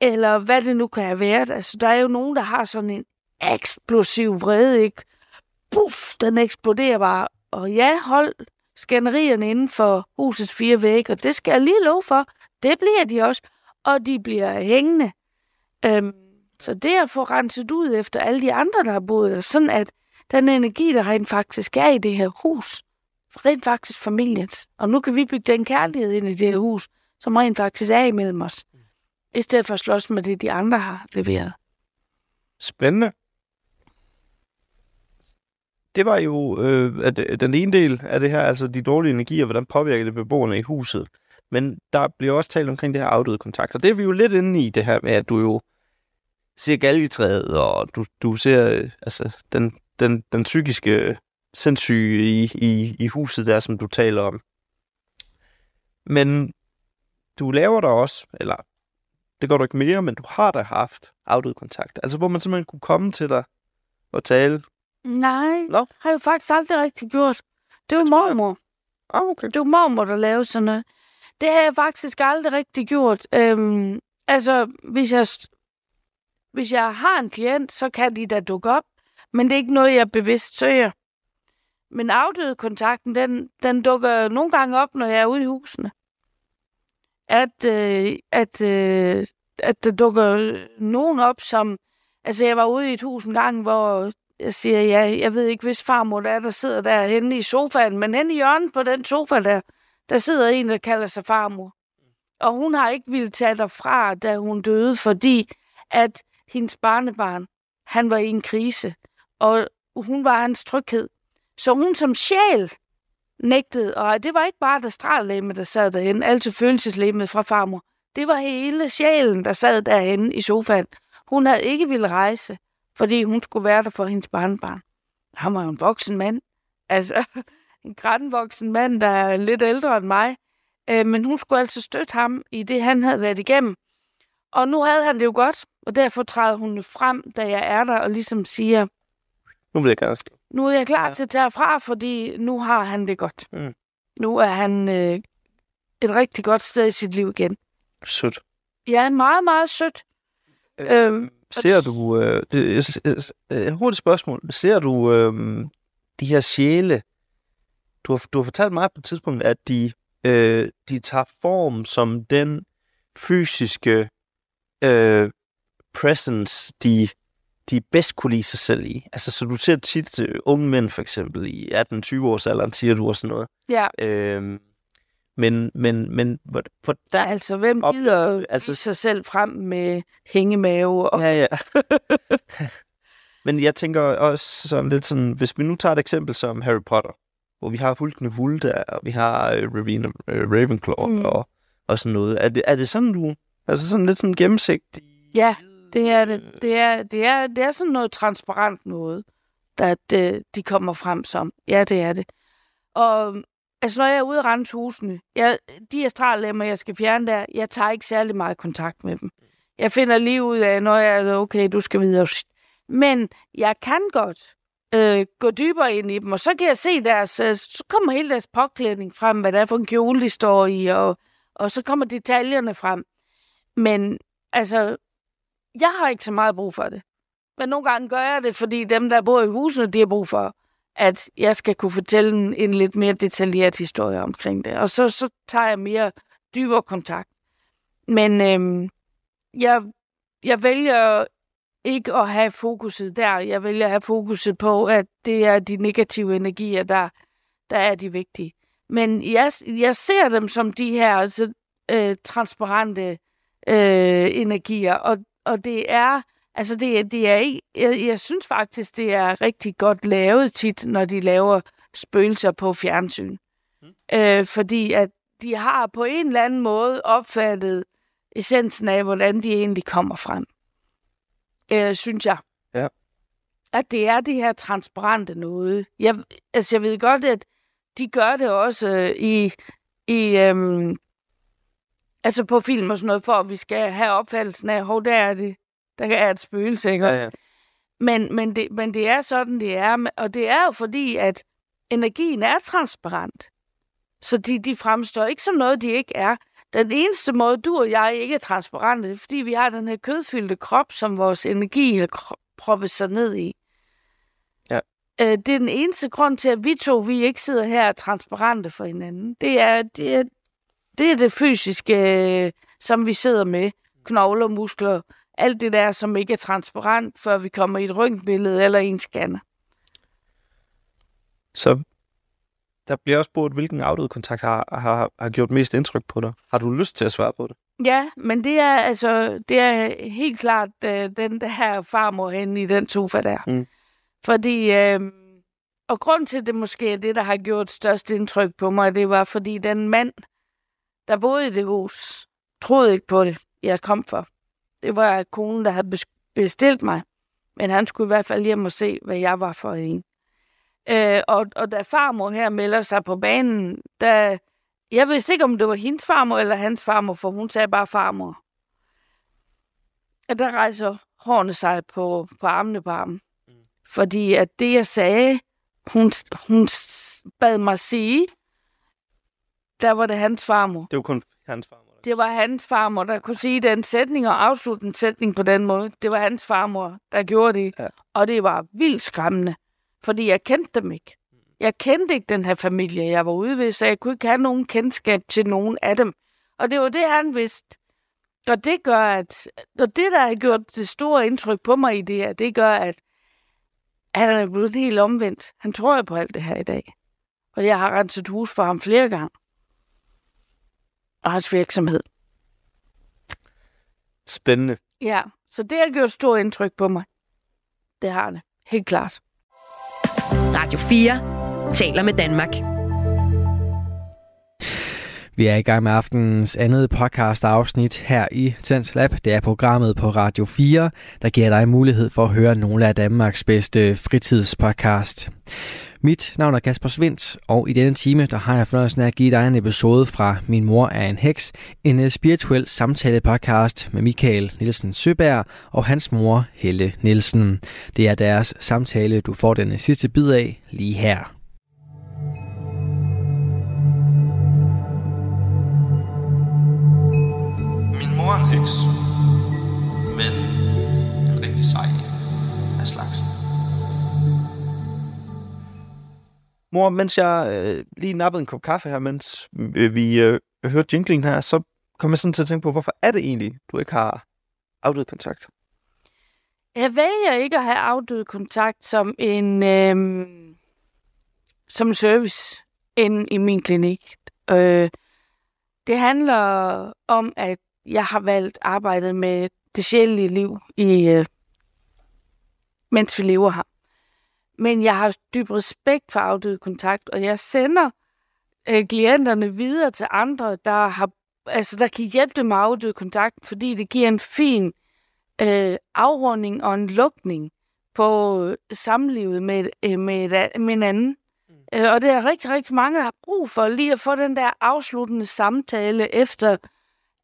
eller hvad det nu kan have været. Altså, der er jo nogen, der har sådan en eksplosiv vrede, ikke? Puff, den eksploderer bare. Og ja, hold skænderierne inden for husets fire vægge, og det skal jeg lige love for. Det bliver de også, og de bliver hængende. Øhm, så det at få renset ud efter alle de andre, der har boet der, sådan at den energi, der rent faktisk er i det her hus, rent faktisk familiens. Og nu kan vi bygge den kærlighed ind i det her hus, som rent faktisk er imellem os. I stedet for at slås med det, de andre har leveret. Spændende. Det var jo øh, at den ene del af det her, altså de dårlige energier, hvordan påvirker det beboerne i huset. Men der bliver også talt omkring det her afdøde kontakt. Og det er vi jo lidt inde i, det her med, at du jo ser galgetræet, og du, du ser øh, altså, den, den, den psykiske sindssyge i, i, i huset der, som du taler om. Men du laver der også, eller det går du ikke mere, men du har da haft afdød kontakt. Altså, hvor man simpelthen kunne komme til dig og tale. Nej, Nå. har jeg faktisk aldrig rigtig gjort. Det var mormor. Ah, okay. Det var mormor, der lavede sådan noget. Det har jeg faktisk aldrig rigtig gjort. Øhm, altså, hvis jeg, hvis jeg har en klient, så kan de da dukke op. Men det er ikke noget, jeg bevidst søger. Men afdøde kontakten, den, den dukker nogle gange op, når jeg er ude i husene. At, øh, at, øh, at der dukker nogen op, som... Altså, jeg var ude i et hus en gang, hvor jeg siger, ja, jeg ved ikke, hvis farmor der er, der sidder der henne i sofaen, men henne i hjørnet på den sofa der, der sidder en, der kalder sig farmor. Og hun har ikke ville tage derfra, da hun døde, fordi at hendes barnebarn, han var i en krise, og hun var hans tryghed. Så hun som sjæl nægtede, og det var ikke bare det strallæme, der sad derhen, altså følelseslæmet fra farmor. Det var hele sjælen, der sad derhen i sofaen. Hun havde ikke ville rejse, fordi hun skulle være der for hendes barnebarn. Han var jo en voksen mand. Altså, en grænvoksen mand, der er lidt ældre end mig. Øh, men hun skulle altså støtte ham i det, han havde været igennem. Og nu havde han det jo godt, og derfor træder hun frem, da jeg er der, og ligesom siger, Nu vil jeg gerne stå nu er jeg klar Ja. til at tage fra, fordi nu har han det godt. Mm. Nu er han øh, et rigtig godt sted i sit liv igen. Sødt. Ja, meget, meget sødt. Øhm, Ser du, øh, det, jeg, jeg, hurtigt spørgsmål, ser du øh, de her sjæle, du har, du har fortalt mig på et tidspunkt, at de, øh, de tager form som den fysiske øh, presence, de, de bedst kunne lide sig selv i. Altså, så du ser tit øh, unge mænd, for eksempel, i 18-20 års alderen, siger du og sådan noget. Ja, Øh, men, men, men, hvor, hvor der, altså, hvem Op- gider altså- sig selv frem med hængemave? Og, Ja, ja. Men jeg tænker også sådan lidt sådan, hvis vi nu tager et eksempel som Harry Potter, hvor vi har Hulkende Hul der, og vi har øh, Ravina, øh, Ravenclaw mm. Mm. og, og sådan noget. Er det, er det sådan, du... Altså sådan lidt sådan gennemsigtig? Ja, det er det. Det er, det er, det er sådan noget transparent noget, der det, de kommer frem som. Ja, det er det. Og altså, når jeg er ude og rense husene, jeg, de astrallemmer, jeg skal fjerne der, jeg tager ikke særlig meget kontakt med dem. Jeg finder lige ud af, når jeg er okay, du skal videre. Men jeg kan godt øh, gå dybere ind i dem, og så kan jeg se deres, øh, så kommer hele deres påklædning frem, hvad det er for en kjole, de står i, og, og så kommer detaljerne frem. Men altså, jeg har ikke så meget brug for det. Men nogle gange gør jeg det, fordi dem, der bor i husene, de har brug for, at jeg skal kunne fortælle en, en lidt mere detaljeret historie omkring det. Og så, så tager jeg mere dybere kontakt. Men øhm, jeg, jeg vælger ikke at have fokuset der. Jeg vælger at have fokuset på, at det er de negative energier, der, der er de vigtige. Men jeg, jeg ser dem som de her altså, øh, transparente øh, energier, og, og det er, altså det, det er ikke, jeg, jeg synes faktisk, det er rigtig godt lavet tit, når de laver spøgelser på fjernsyn. Mm. Øh, fordi at de har på en eller anden måde opfattet essensen af, hvordan de egentlig kommer frem. Øh, synes jeg. Ja. At det er det her transparente noget. Jeg, altså jeg ved godt, at de gør det også øh, i, i øhm, altså på film og sådan noget, for at vi skal have opfattelsen af, hvor der er det, der er et spøgelse, ikke Ja, ja. Men, men, det, men det er sådan, det er. Og det er jo fordi, at energien er transparent. Så de, de fremstår ikke som noget, de ikke er. Den eneste måde, du og jeg ikke er transparente, det er, fordi vi har den her kødfyldte krop, som vores energi har proppet sig ned i. Ja. Øh, det er den eneste grund til, at vi to vi ikke sidder her og er transparente for hinanden. Det er det, er, det, er det fysiske, øh, som vi sidder med. Knogler, muskler, alt det der, som ikke er transparent, før vi kommer i et røntgenbillede eller i en scanner. Så Der bliver også spurgt, hvilken afdød kontakt har, har, har gjort mest indtryk på dig. Har du lyst til at svare på det? Ja, men det er altså det er helt klart uh, den der farmor henne i den sofa der. Mm. Fordi, øh, og grund til det måske er det, der har gjort størst indtryk på mig, det var fordi den mand, der boede i det hus, troede ikke på det, jeg kom for. Det var konen, der havde bes- bestilt mig. Men han skulle i hvert fald hjem og se, hvad jeg var for en. Øh, og, og da farmor her melder sig på banen, der, jeg vidste ikke, om det var hendes farmor eller hans farmor, for hun sagde bare farmor. Og der rejser hårene sig på, på armene på ham. Fordi at det, jeg sagde, hun, hun bad mig sige, der var det hans farmor. Det var kun hans farmor. Det var hans farmor, der kunne sige den sætning og afslutte en sætning på den måde. Det var hans farmor, der gjorde det. Ja. Og det var vildt skræmmende, fordi jeg kendte dem ikke. Jeg kendte ikke den her familie, jeg var ude ved, så jeg kunne ikke have nogen kendskab til nogen af dem. Og det var det, han vidste. Og det gør, at og det, der har gjort det store indtryk på mig i det her, det gør, at han er blevet helt omvendt. Han tror jo på alt det her i dag. Og jeg har renset hus for ham flere gange. Og hans virksomhed. Spændende. Ja, så det har gjort stort indtryk på mig. Det har det. Helt klart. Radio 4 taler med Danmark. Vi er i gang med aftenens andet podcast afsnit her i Tens Lab. Det er programmet på Radio 4, der giver dig mulighed for at høre nogle af Danmarks bedste fritidspodcast. Mit navn er Kasper Svendt, og i denne time der har jeg fornøjelsen af at give dig en episode fra Min mor er en heks, en øh, spirituel samtale-podcast med Michael Nielsen Søberg og hans mor Helle Nielsen. Det er deres samtale, du får den øh, sidste bid af lige her. Min mor er en heks, men er rigtig sej Mor, mens jeg øh, lige nappede en kop kaffe her, mens øh, vi øh, hørte jingling her, så kom jeg sådan til at tænke på, hvorfor er det egentlig, du ikke har afdød kontakt? Jeg vælger ikke at have afdød kontakt som en øh, som service ind i min klinik. Øh, det handler om, at jeg har valgt arbejdet med det sjælelige liv, i, øh, mens vi lever her. Men jeg har dyb respekt for afdød kontakt, og jeg sender øh, klienterne videre til andre, der, har, altså, der kan hjælpe dem med afdød kontakt, fordi det giver en fin øh, afrunding og en lukning på øh, samlivet med, øh, med, et, med en anden. Mm. Øh, og det er rigtig, rigtig mange, der har brug for lige at få den der afsluttende samtale efter,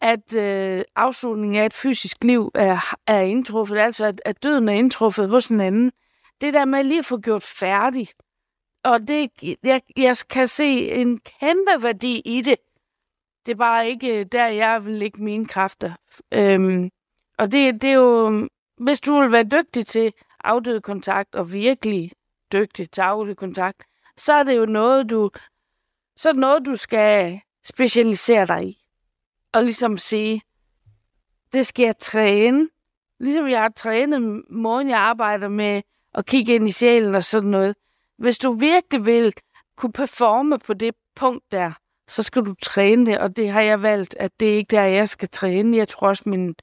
at øh, afslutningen af et fysisk liv er, er indtruffet, altså at, at døden er indtruffet hos en anden. Det der med lige at få gjort færdig. Og det, jeg, jeg kan se en kæmpe værdi i det. Det er bare ikke øh, der, jeg vil lægge mine kræfter. Øhm, og det, det er jo, hvis du vil være dygtig til afdøde kontakt, og virkelig dygtig til afdøde kontakt, så er det jo noget, du, så er det noget, du skal specialisere dig i. Og ligesom sige, det skal jeg træne. Ligesom jeg har trænet måden, jeg arbejder med at kigge ind i sjælen og sådan noget. Hvis du virkelig vil kunne performe på det punkt der, så skal du træne det, og det har jeg valgt, at det er ikke der, jeg skal træne. Jeg tror også, min,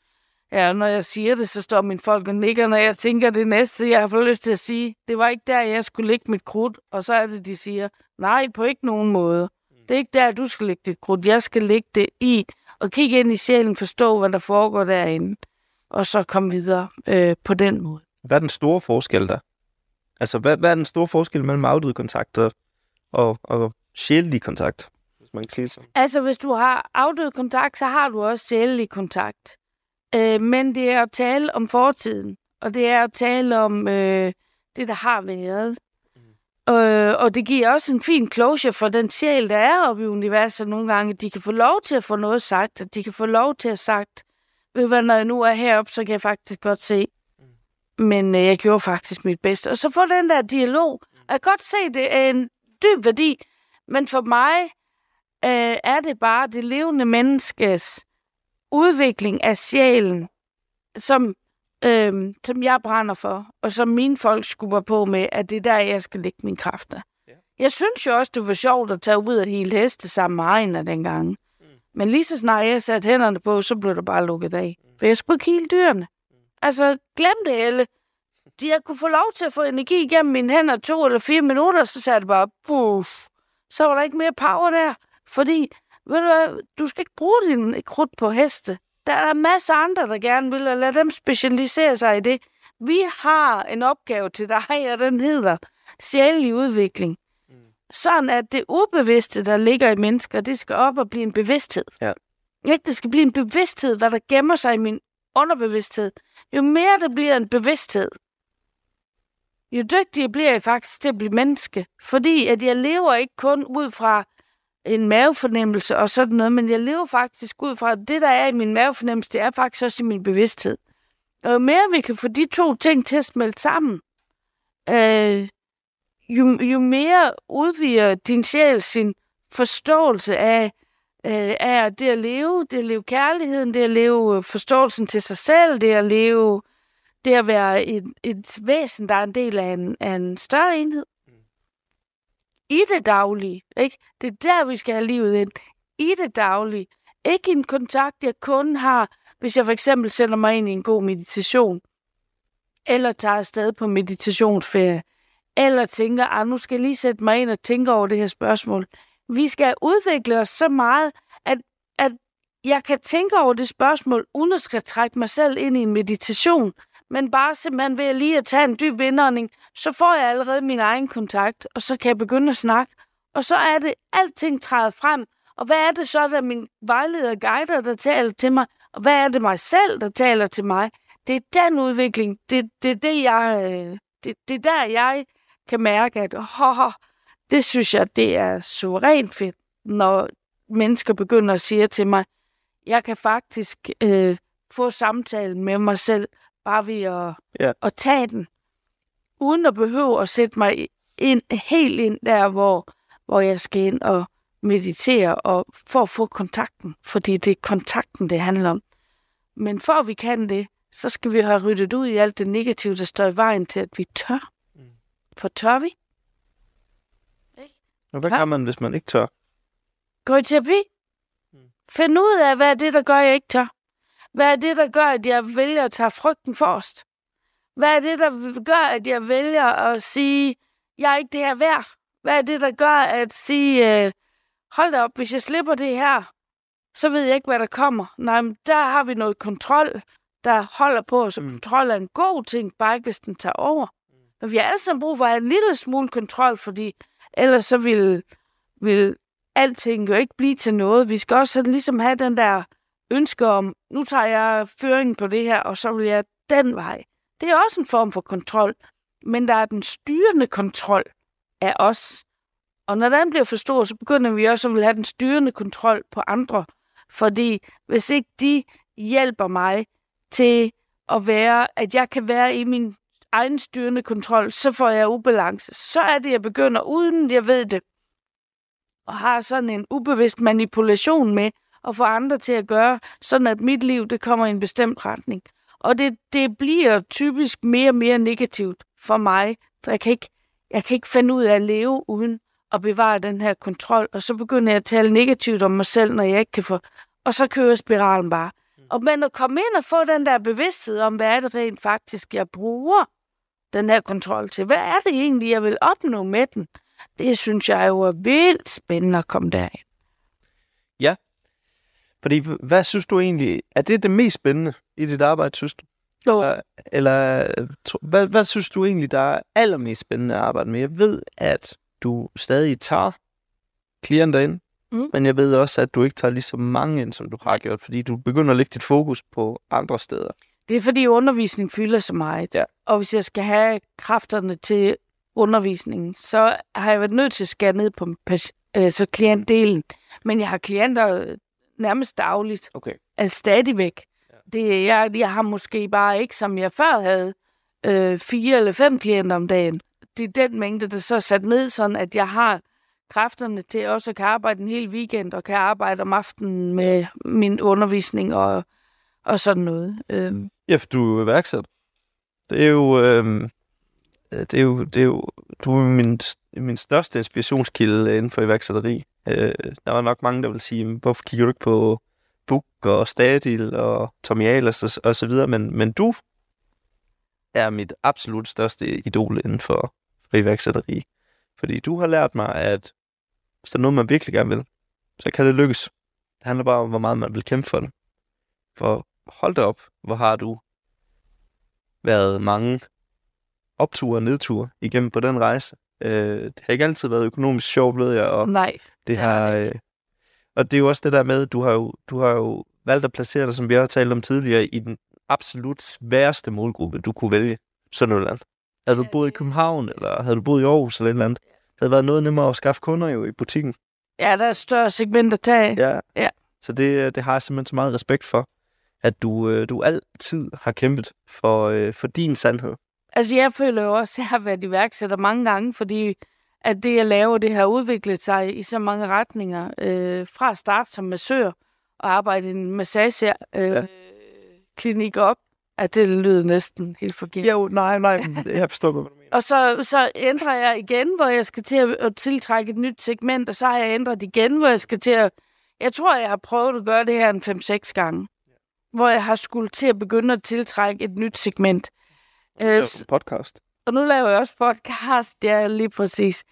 ja, når jeg siger det, så står min folk og nikker, når jeg tænker det næste, jeg har fået lyst til at sige, det var ikke der, jeg skulle lægge mit krudt, og så er det, de siger, nej, på ikke nogen måde. Det er ikke der, du skal lægge dit krudt. Jeg skal lægge det i, og kigge ind i sjælen, forstå, hvad der foregår derinde, og så komme videre øh, på den måde. Hvad er den store forskel der? Altså, hvad, hvad er den store forskel mellem afdød kontakt og, og, sjælelig kontakt? Hvis man kan sige sådan. Altså, hvis du har afdød kontakt, så har du også sjælelig kontakt. Øh, men det er at tale om fortiden, og det er at tale om øh, det, der har været. Mm. Øh, og det giver også en fin closure for den sjæl, der er oppe i universet nogle gange. De kan få lov til at få noget sagt, og de kan få lov til at sagt, ved hvad, når jeg nu er heroppe, så kan jeg faktisk godt se, men øh, jeg gjorde faktisk mit bedste. Og så få den der dialog. Og jeg kan godt se, det er en dyb værdi, men for mig øh, er det bare det levende menneskes udvikling af sjælen, som, øh, som jeg brænder for, og som mine folk skubber på med, at det er der, jeg skal lægge mine kræfter. Ja. Jeg synes jo også, det var sjovt at tage ud og hele heste sammen med Ejner dengang. Mm. Men lige så snart jeg satte hænderne på, så blev det bare lukket af. For jeg skulle ikke hele dyrene. Altså, glem det hele. Jeg kunne få lov til at få energi igennem mine hænder to eller fire minutter, så sagde det bare, puff. Så var der ikke mere power der. Fordi, ved du hvad, du skal ikke bruge din krudt på heste. Der er masser af andre, der gerne vil, og lade dem specialisere sig i det. Vi har en opgave til dig, og den hedder sjælelig udvikling. Mm. Sådan at det ubevidste, der ligger i mennesker, det skal op og blive en bevidsthed. Ja. Ikke? Det skal blive en bevidsthed, hvad der gemmer sig i min underbevidsthed. Jo mere det bliver en bevidsthed, jo dygtigere bliver jeg faktisk til at blive menneske. Fordi at jeg lever ikke kun ud fra en mavefornemmelse og sådan noget, men jeg lever faktisk ud fra, at det, der er i min mavefornemmelse, det er faktisk også i min bevidsthed. Og jo mere vi kan få de to ting til at smelte sammen, øh, jo, jo mere udvider din sjæl sin forståelse af, øh, af det at leve, det at leve kærligheden, det at leve forståelsen til sig selv, det at leve, det at være et, et væsen, der er en del af en, af en større enhed. I det daglige, ikke? Det er der, vi skal have livet ind. I det daglige. Ikke en kontakt, jeg kun har, hvis jeg for eksempel sætter mig ind i en god meditation, eller tager afsted på meditationsferie, eller tænker, at nu skal jeg lige sætte mig ind og tænke over det her spørgsmål. Vi skal udvikle os så meget, at, at jeg kan tænke over det spørgsmål, uden at skal trække mig selv ind i en meditation, men bare simpelthen ved at lige at tage en dyb indånding, så får jeg allerede min egen kontakt, og så kan jeg begynde at snakke. Og så er det, alting træder frem. Og hvad er det så, der min vejleder guider, der taler til mig? Og hvad er det mig selv, der taler til mig? Det er den udvikling. Det, det er det, jeg... Øh, det, det er der, jeg kan mærke, at oh, det synes jeg, det er suverænt fedt, når mennesker begynder at sige til mig, jeg kan faktisk øh, få samtalen med mig selv, bare ved at, Ja. at tage den, uden at behøve at sætte mig ind, helt ind der, hvor, hvor jeg skal ind og meditere, og for at få kontakten, fordi det er kontakten, det handler om. Men for at vi kan det, så skal vi have ryddet ud i alt det negative, der står i vejen til, at vi tør. For tør vi? Og hvad kan man, hvis man ikke tør? Gå i terapi. Find ud af, hvad er det, der gør, at jeg ikke tør. Hvad er det, der gør, at jeg vælger at tage frygten forrest? Hvad er det, der gør, at jeg vælger at sige, jeg er ikke det her værd? Hvad er det, der gør at sige, øh, hold da op, hvis jeg slipper det her, så ved jeg ikke, hvad der kommer. Nej, men der har vi noget kontrol, der holder på os, og Mm. kontrol er en god ting, bare ikke hvis den tager over. Men vi har alle sammen brug for at have en lille smule kontrol, fordi ellers så vil, vil alting jo ikke blive til noget. Vi skal også sådan ligesom have den der ønske om, nu tager jeg føringen på det her, og så vil jeg den vej. Det er også en form for kontrol, men der er den styrende kontrol af os. Og når den bliver for stor, så begynder vi også at vil have den styrende kontrol på andre. Fordi hvis ikke de hjælper mig til at være, at jeg kan være i min egen styrende kontrol, så får jeg ubalance. Så er det, jeg begynder, uden jeg ved det, og har sådan en ubevidst manipulation med at få andre til at gøre, sådan at mit liv det kommer i en bestemt retning. Og det, det bliver typisk mere og mere negativt for mig, for jeg kan, ikke, jeg kan ikke finde ud af at leve uden at bevare den her kontrol, og så begynder jeg at tale negativt om mig selv, når jeg ikke kan få... Og så kører spiralen bare. Og men at komme ind og få den der bevidsthed om, hvad er det rent faktisk, jeg bruger den her kontrol til. Hvad er det egentlig, jeg vil opnå med den? Det synes jeg jo er vildt spændende at komme derind. Fordi, h- hvad synes du egentlig, er det det mest spændende i dit arbejde, synes du? Jo, Eller- hvad, hvad synes du egentlig, der er allermest spændende at arbejde med? Jeg ved, at du stadig tager klienter ind, Mm. men jeg ved også, at du ikke tager lige så mange ind, som du har gjort, fordi du begynder at lægge dit fokus på andre steder. Det er fordi undervisning fylder så meget. Ja. Og hvis jeg skal have kræfterne til undervisningen, så har jeg været nødt til at skære ned på øh, så klientdelen. Men jeg har klienter nærmest dagligt. Okay. Altså stadigvæk. Ja. Det, jeg, jeg har måske bare ikke, som jeg før havde, øh, fire eller fem klienter om dagen. Det er den mængde, der så er sat ned, sådan at jeg har kræfterne til også at kan arbejde en hel weekend, og kan arbejde om aftenen med min undervisning og, og sådan noget. Øhm, Ja, for du er jo iværksætter. Det er jo... Øhm, øh, det er jo, det er jo du er min, min største inspirationskilde inden for iværksætteri. Øh, der var nok mange, der vil sige, hvorfor kigger du ikke på Book og Stadil og Tommy Ahlers og, og så videre, men, men du er mit absolut største idol inden for, for iværksætteri. Fordi du har lært mig, at hvis der er noget, man virkelig gerne vil, så kan det lykkes. Det handler bare om, hvor meget man vil kæmpe for det. For hold da op, hvor har du været mange opture og nedture igennem på den rejse. Øh, det har ikke altid været økonomisk sjovt, ved jeg, og Nej, det det har, øh, og det er jo også det der med, du har jo, du har jo valgt at placere dig, som vi har talt om tidligere, i den absolut sværeste målgruppe, du kunne vælge. Sønderjylland. Havde du boet i København, eller havde du boet i Aarhus eller et eller andet, det havde været noget nemmere at skaffe kunder jo i butikken. Ja, der er et større segment at tage. Ja. Ja. Så det, det har jeg simpelthen så meget respekt for, at du, øh, du altid har kæmpet for, øh, for din sandhed. Altså, jeg føler jo også, at jeg har været iværksætter mange gange, fordi at det, jeg laver, det har udviklet sig i så mange retninger. Øh, fra start som massør og arbejde i en massage øh, Ja. klinik op, at det lyder næsten helt forkert. Jo, nej, nej, jeg forstår godt, hvad du mener. Og så, så ændrer jeg igen, hvor jeg skal til at, at tiltrække et nyt segment, og så har jeg ændret igen, hvor jeg skal til at... Jeg tror, jeg har prøvet at gøre det her en 5-6 gange, hvor jeg har skulle til at begynde at tiltrække et nyt segment. Øh, podcast. og nu laver jeg også podcast, ja, lige præcis.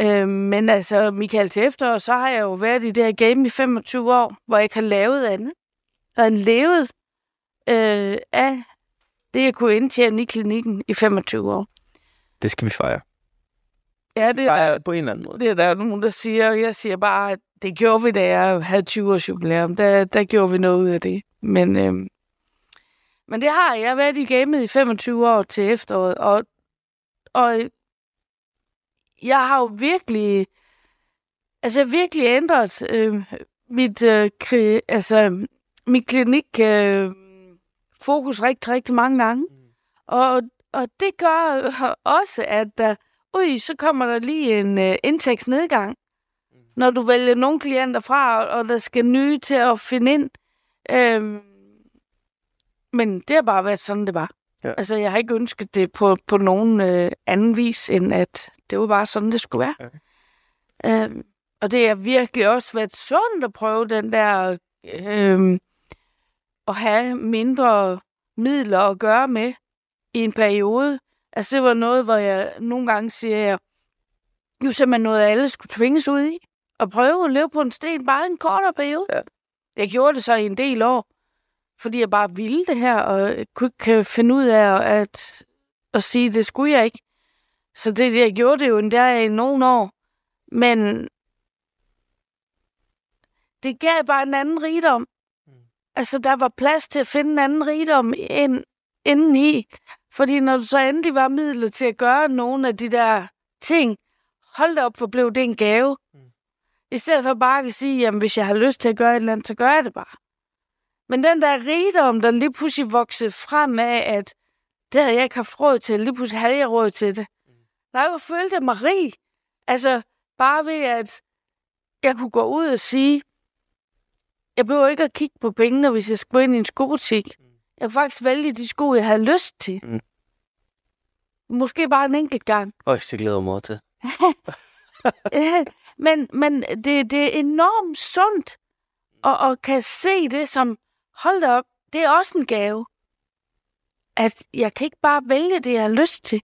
Øh, men altså, Michael til efterår, så har jeg jo været i det her game i 25 år, hvor jeg ikke har lavet andet. Jeg har levet øh, af det, jeg kunne indtjene i klinikken i 25 år. Det skal vi fejre. Ja, det, Fejre på en eller anden måde. det er der nogen, der siger. Jeg siger bare, at det gjorde vi, da jeg havde 20 års jubilæum. Der, der gjorde vi noget ud af det. Men, øhm, men det har jeg. Været i gamet i 25 år til efteråret, og, og jeg har jo virkelig, altså jeg har virkelig ændret øh, mit, øh, kri, altså, mit klinik øh, fokus rigtig, rigtig mange gange. Og, og det gør også, at der, ui, så kommer der lige en øh, indtægtsnedgang, når du vælger nogle klienter fra, og der skal nye til at finde ind. Øhm, men det har bare været sådan, det var. Ja. Altså, jeg har ikke ønsket det på, på nogen øh, anden vis, end at det var bare sådan, det skulle være. Okay. Øhm, og det har virkelig også været sundt at prøve den der øhm, at have mindre midler at gøre med i en periode. Altså, det var noget, hvor jeg nogle gange siger, jeg, jo simpelthen noget, alle skulle tvinges ud i. Og prøve at leve på en sten bare en kortere periode. Ja. Jeg gjorde det så i en del år, fordi jeg bare ville det her, og jeg kunne ikke øh, finde ud af at, at sige, det skulle jeg ikke. Så det, jeg gjorde det jo endda i nogle år. Men det gav bare en anden rigdom. Altså, der var plads til at finde en anden rigdom ind, indeni. Fordi når du så endelig var midler til at gøre nogle af de der ting, hold da op, hvor blev det en gave. Mm. I stedet for bare at sige, jamen hvis jeg har lyst til at gøre et eller andet, så gør jeg det bare. Men den der rigdom, der lige pludselig voksede frem af, at det havde jeg ikke haft råd til, lige pludselig havde jeg råd til det. Nej, hvor følte jeg mig rig. Altså, bare ved, at jeg kunne gå ud og sige, jeg behøver ikke at kigge på pengene, hvis jeg skal gå ind i en skobutik. Jeg kunne faktisk vælge de sko, jeg havde lyst til. Mm. Måske bare en enkelt gang. Øj, det glæder mig til. Men men det, det er enormt sundt at, at kan se det som, hold da op, det er også en gave. At jeg kan ikke bare vælge det, jeg har lyst til.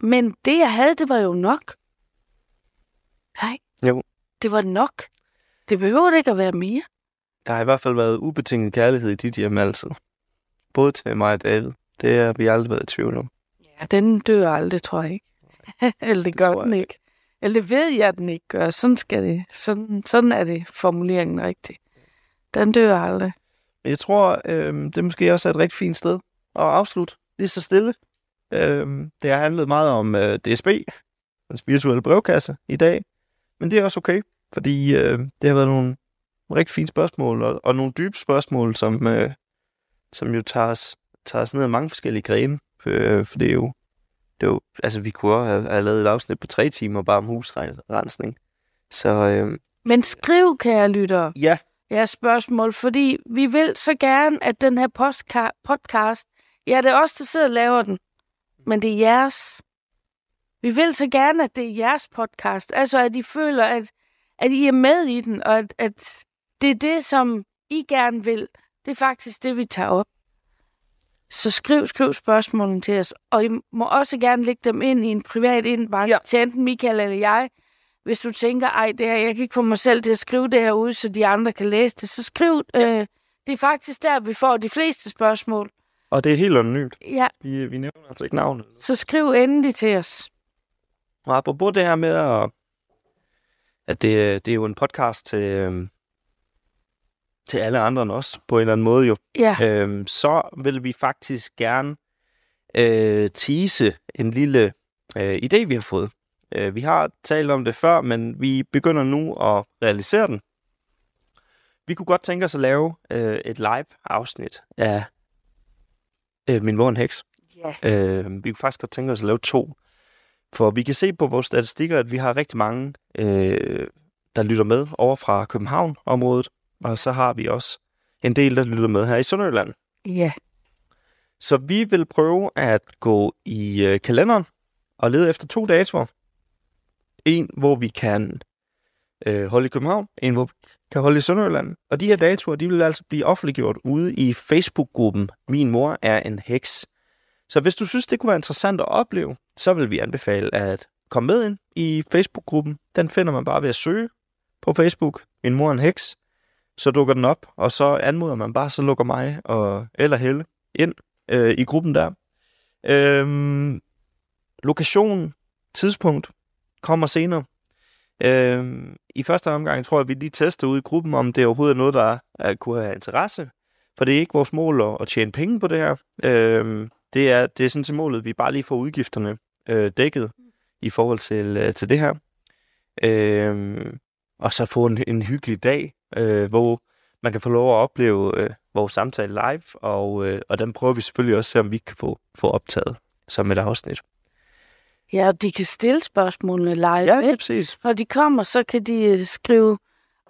Men det, jeg havde, det var jo nok. Nej. Jo. Det var nok. Det behøver ikke at være mere. Der har i hvert fald været ubetinget kærlighed i dit hjem altid. Både til mig og David. Det har vi aldrig været i tvivl om. Ja, den dør aldrig, tror jeg ikke. Eller det gør den ikke. Eller det ved jeg, at den ikke gør. Sådan, skal det. Sådan, sådan er det formuleringen rigtig. Den dør aldrig. Jeg tror, øh, det måske også er et rigtig fint sted at afslutte. Lige så stille. Øh, det har handlet meget om øh, DSB, den spirituelle brevkasse i dag. Men det er også okay, fordi øh, det har været nogle rigtig fine spørgsmål, og, og nogle dybe spørgsmål, som, øh, som jo tager os, tager os ned ad mange forskellige grene. For, øh, for det er jo, det er jo, altså vi kunne have, have lavet et afsnit på tre timer bare om husrensning. Så øh, Men skriv, kære lyttere, ja, jeres spørgsmål, fordi vi vil så gerne, at den her podcast, ja, det er os, der sidder og laver den, men det er jeres. Vi vil så gerne, at det er jeres podcast. Altså, at I føler, at, at I er med i den, og at, at det er det, som I gerne vil. Det er faktisk det, vi tager op. Så skriv, skriv spørgsmålene til os. Og I må også gerne lægge dem ind i en privat indbakke ja. til enten Michael eller jeg. Hvis du tænker, ej, det her, jeg kan ikke få mig selv til at skrive det her ud, så de andre kan læse det, så skriv. Ja. Øh, det er faktisk der, vi får de fleste spørgsmål. Og det er helt anonymt. Ja. Vi, vi nævner altså ikke navnet. Så skriv endelig til os. Og apropos det her med, at, at det, det er jo en podcast til, øhm, til alle andre end os, på en eller anden måde jo. Ja. Øhm, så vil vi faktisk gerne øh, tease en lille øh, idé, vi har fået. Øh, vi har talt om det før, men vi begynder nu at realisere den. Vi kunne godt tænke os at lave øh, et live-afsnit af øh, Min mor en heks. Ja. Øh, vi kunne faktisk godt tænke os at lave to. For vi kan se på vores statistikker, at vi har rigtig mange, øh, der lytter med over fra København-området. Og så har vi også en del, der lytter med her i Sønderjylland. Ja. Så vi vil prøve at gå i øh, kalenderen og lede efter to datoer. En, hvor vi kan øh, holde i København, en, hvor vi kan holde i Sønderjylland. Og de her datoer, de vil altså blive offentliggjort ude i Facebook-gruppen Min mor er en heks. Så hvis du synes, det kunne være interessant at opleve, så vil vi anbefale at komme med ind i Facebook-gruppen. Den finder man bare ved at søge på Facebook. Min mor er en heks. Så dukker den op, og så anmoder man bare, så lukker mig og, eller Helle ind øh, i gruppen der. Øhm, lokation, tidspunkt kommer senere. Øhm, I første omgang tror jeg, vi lige tester ud i gruppen, om det overhovedet er noget, der er, kunne have interesse. For det er ikke vores mål at, at tjene penge på det her. Øhm, det, er, det er sådan til målet, vi bare lige får udgifterne øh, dækket i forhold til, øh, til det her. Øhm, og så få en, en hyggelig dag, øh, hvor man kan få lov at opleve øh, vores samtale live, og, øh, og den prøver vi selvfølgelig også at se, om vi kan få, få optaget som et afsnit. Ja, og de kan stille spørgsmålene live. Ja, ja, præcis. Når de kommer, så kan de øh, skrive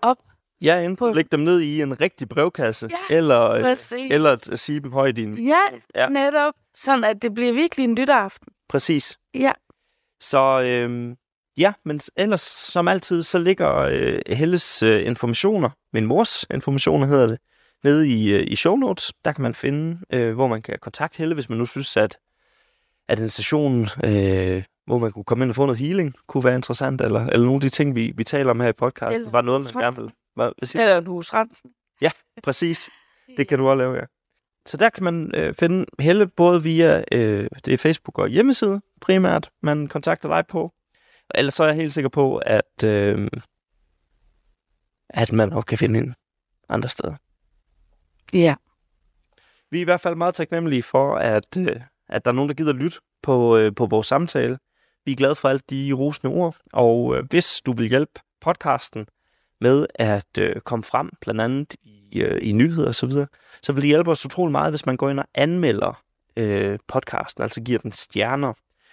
op. Ja, enten På- lægge dem ned i en rigtig brevkasse, Ja, eller, øh, Præcis. eller sige dem højt i en... Ja, Ja. netop. Sådan, at det bliver virkelig en lytteraften. Præcis. Ja. Så øh, ja, men ellers som altid, så ligger øh, Helles øh, informationer, min mors informationer hedder det, nede i, øh, i show notes. Der kan man finde, øh, hvor man kan kontakte Helle, hvis man nu synes, at, at en station, øh, hvor man kunne komme ind og få noget healing, kunne være interessant, eller, eller nogle af de ting, vi, vi taler om her i podcasten, Eller var noget, man gerne vil... Hvad, hvad siger du? Eller en husrensen. Præcis. Det kan du også lave, ja. Så der kan man øh, finde Helle både via øh, det er Facebook og hjemmeside primært, man kontakter dig på. Ellers så er jeg helt sikker på, at, øh, at man også kan finde hende andre steder. Ja. Vi er i hvert fald meget taknemmelige for, at, øh, at der er nogen, der gider lytte på, øh, på vores samtale. Vi er glade for alt de rosende ord, og øh, hvis du vil hjælpe podcasten med at øh, komme frem, blandt andet i, øh, i nyheder og så videre, så vil det hjælpe os utrolig meget, hvis man går ind og anmelder øh, podcasten, altså giver den stjerner.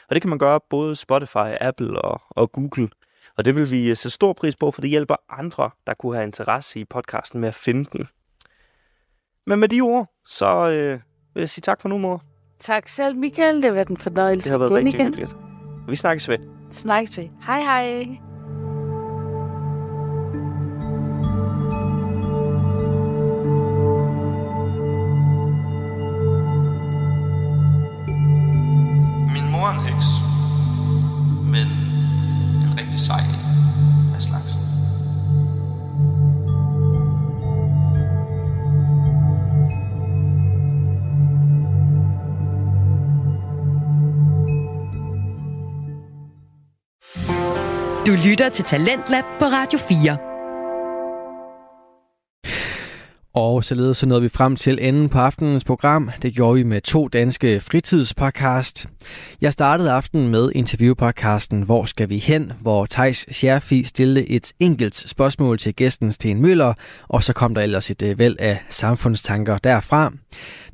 Og det kan man gøre både Spotify, Apple og, og Google. Og det vil vi øh, sætte stor pris på, for det hjælper andre, der kunne have interesse i podcasten med at finde den. Men med de ord, så øh, vil jeg sige tak for nu, mor. Tak selv, Michael. Det har været en fornøjelse. Det har været rigtig igen. hyggeligt. Vi snakkes ved. Snakkes vi. Hej hej. Lytter til Talentlab på Radio 4. Og således så nåede vi frem til enden på aftenens program. Det gjorde vi med to danske fritidspodcast. Jeg startede aftenen med interviewpodcasten Hvor skal vi hen? Hvor Tejs Scherfi stillede et enkelt spørgsmål til gæsten Sten Møller, og så kom der ellers et øh, væld af samfundstanker derfra.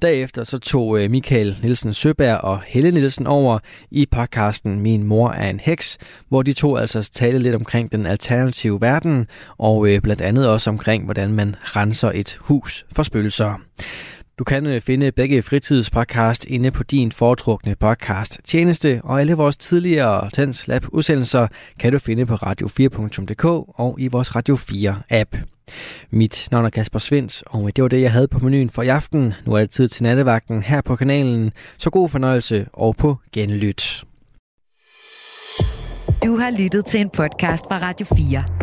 Derefter så tog øh, Michael Nielsen Søberg og Helle Nielsen over i podcasten Min mor er en heks, hvor de to altså talte lidt omkring den alternative verden, og øh, blandt andet også omkring, hvordan man renser et hus for spøgelser. Du kan øh, finde begge fritidspodcast inde på din foretrukne podcast tjeneste, og alle vores tidligere Tens Lab udsendelser kan du finde på radio4.dk og i vores Radio 4 app. Mit navn er Kasper Svens, og det var det, jeg havde på menuen for i aften. Nu er det tid til nattevagten her på kanalen, så god fornøjelse og på genlyt. Du har lyttet til en podcast fra Radio 4.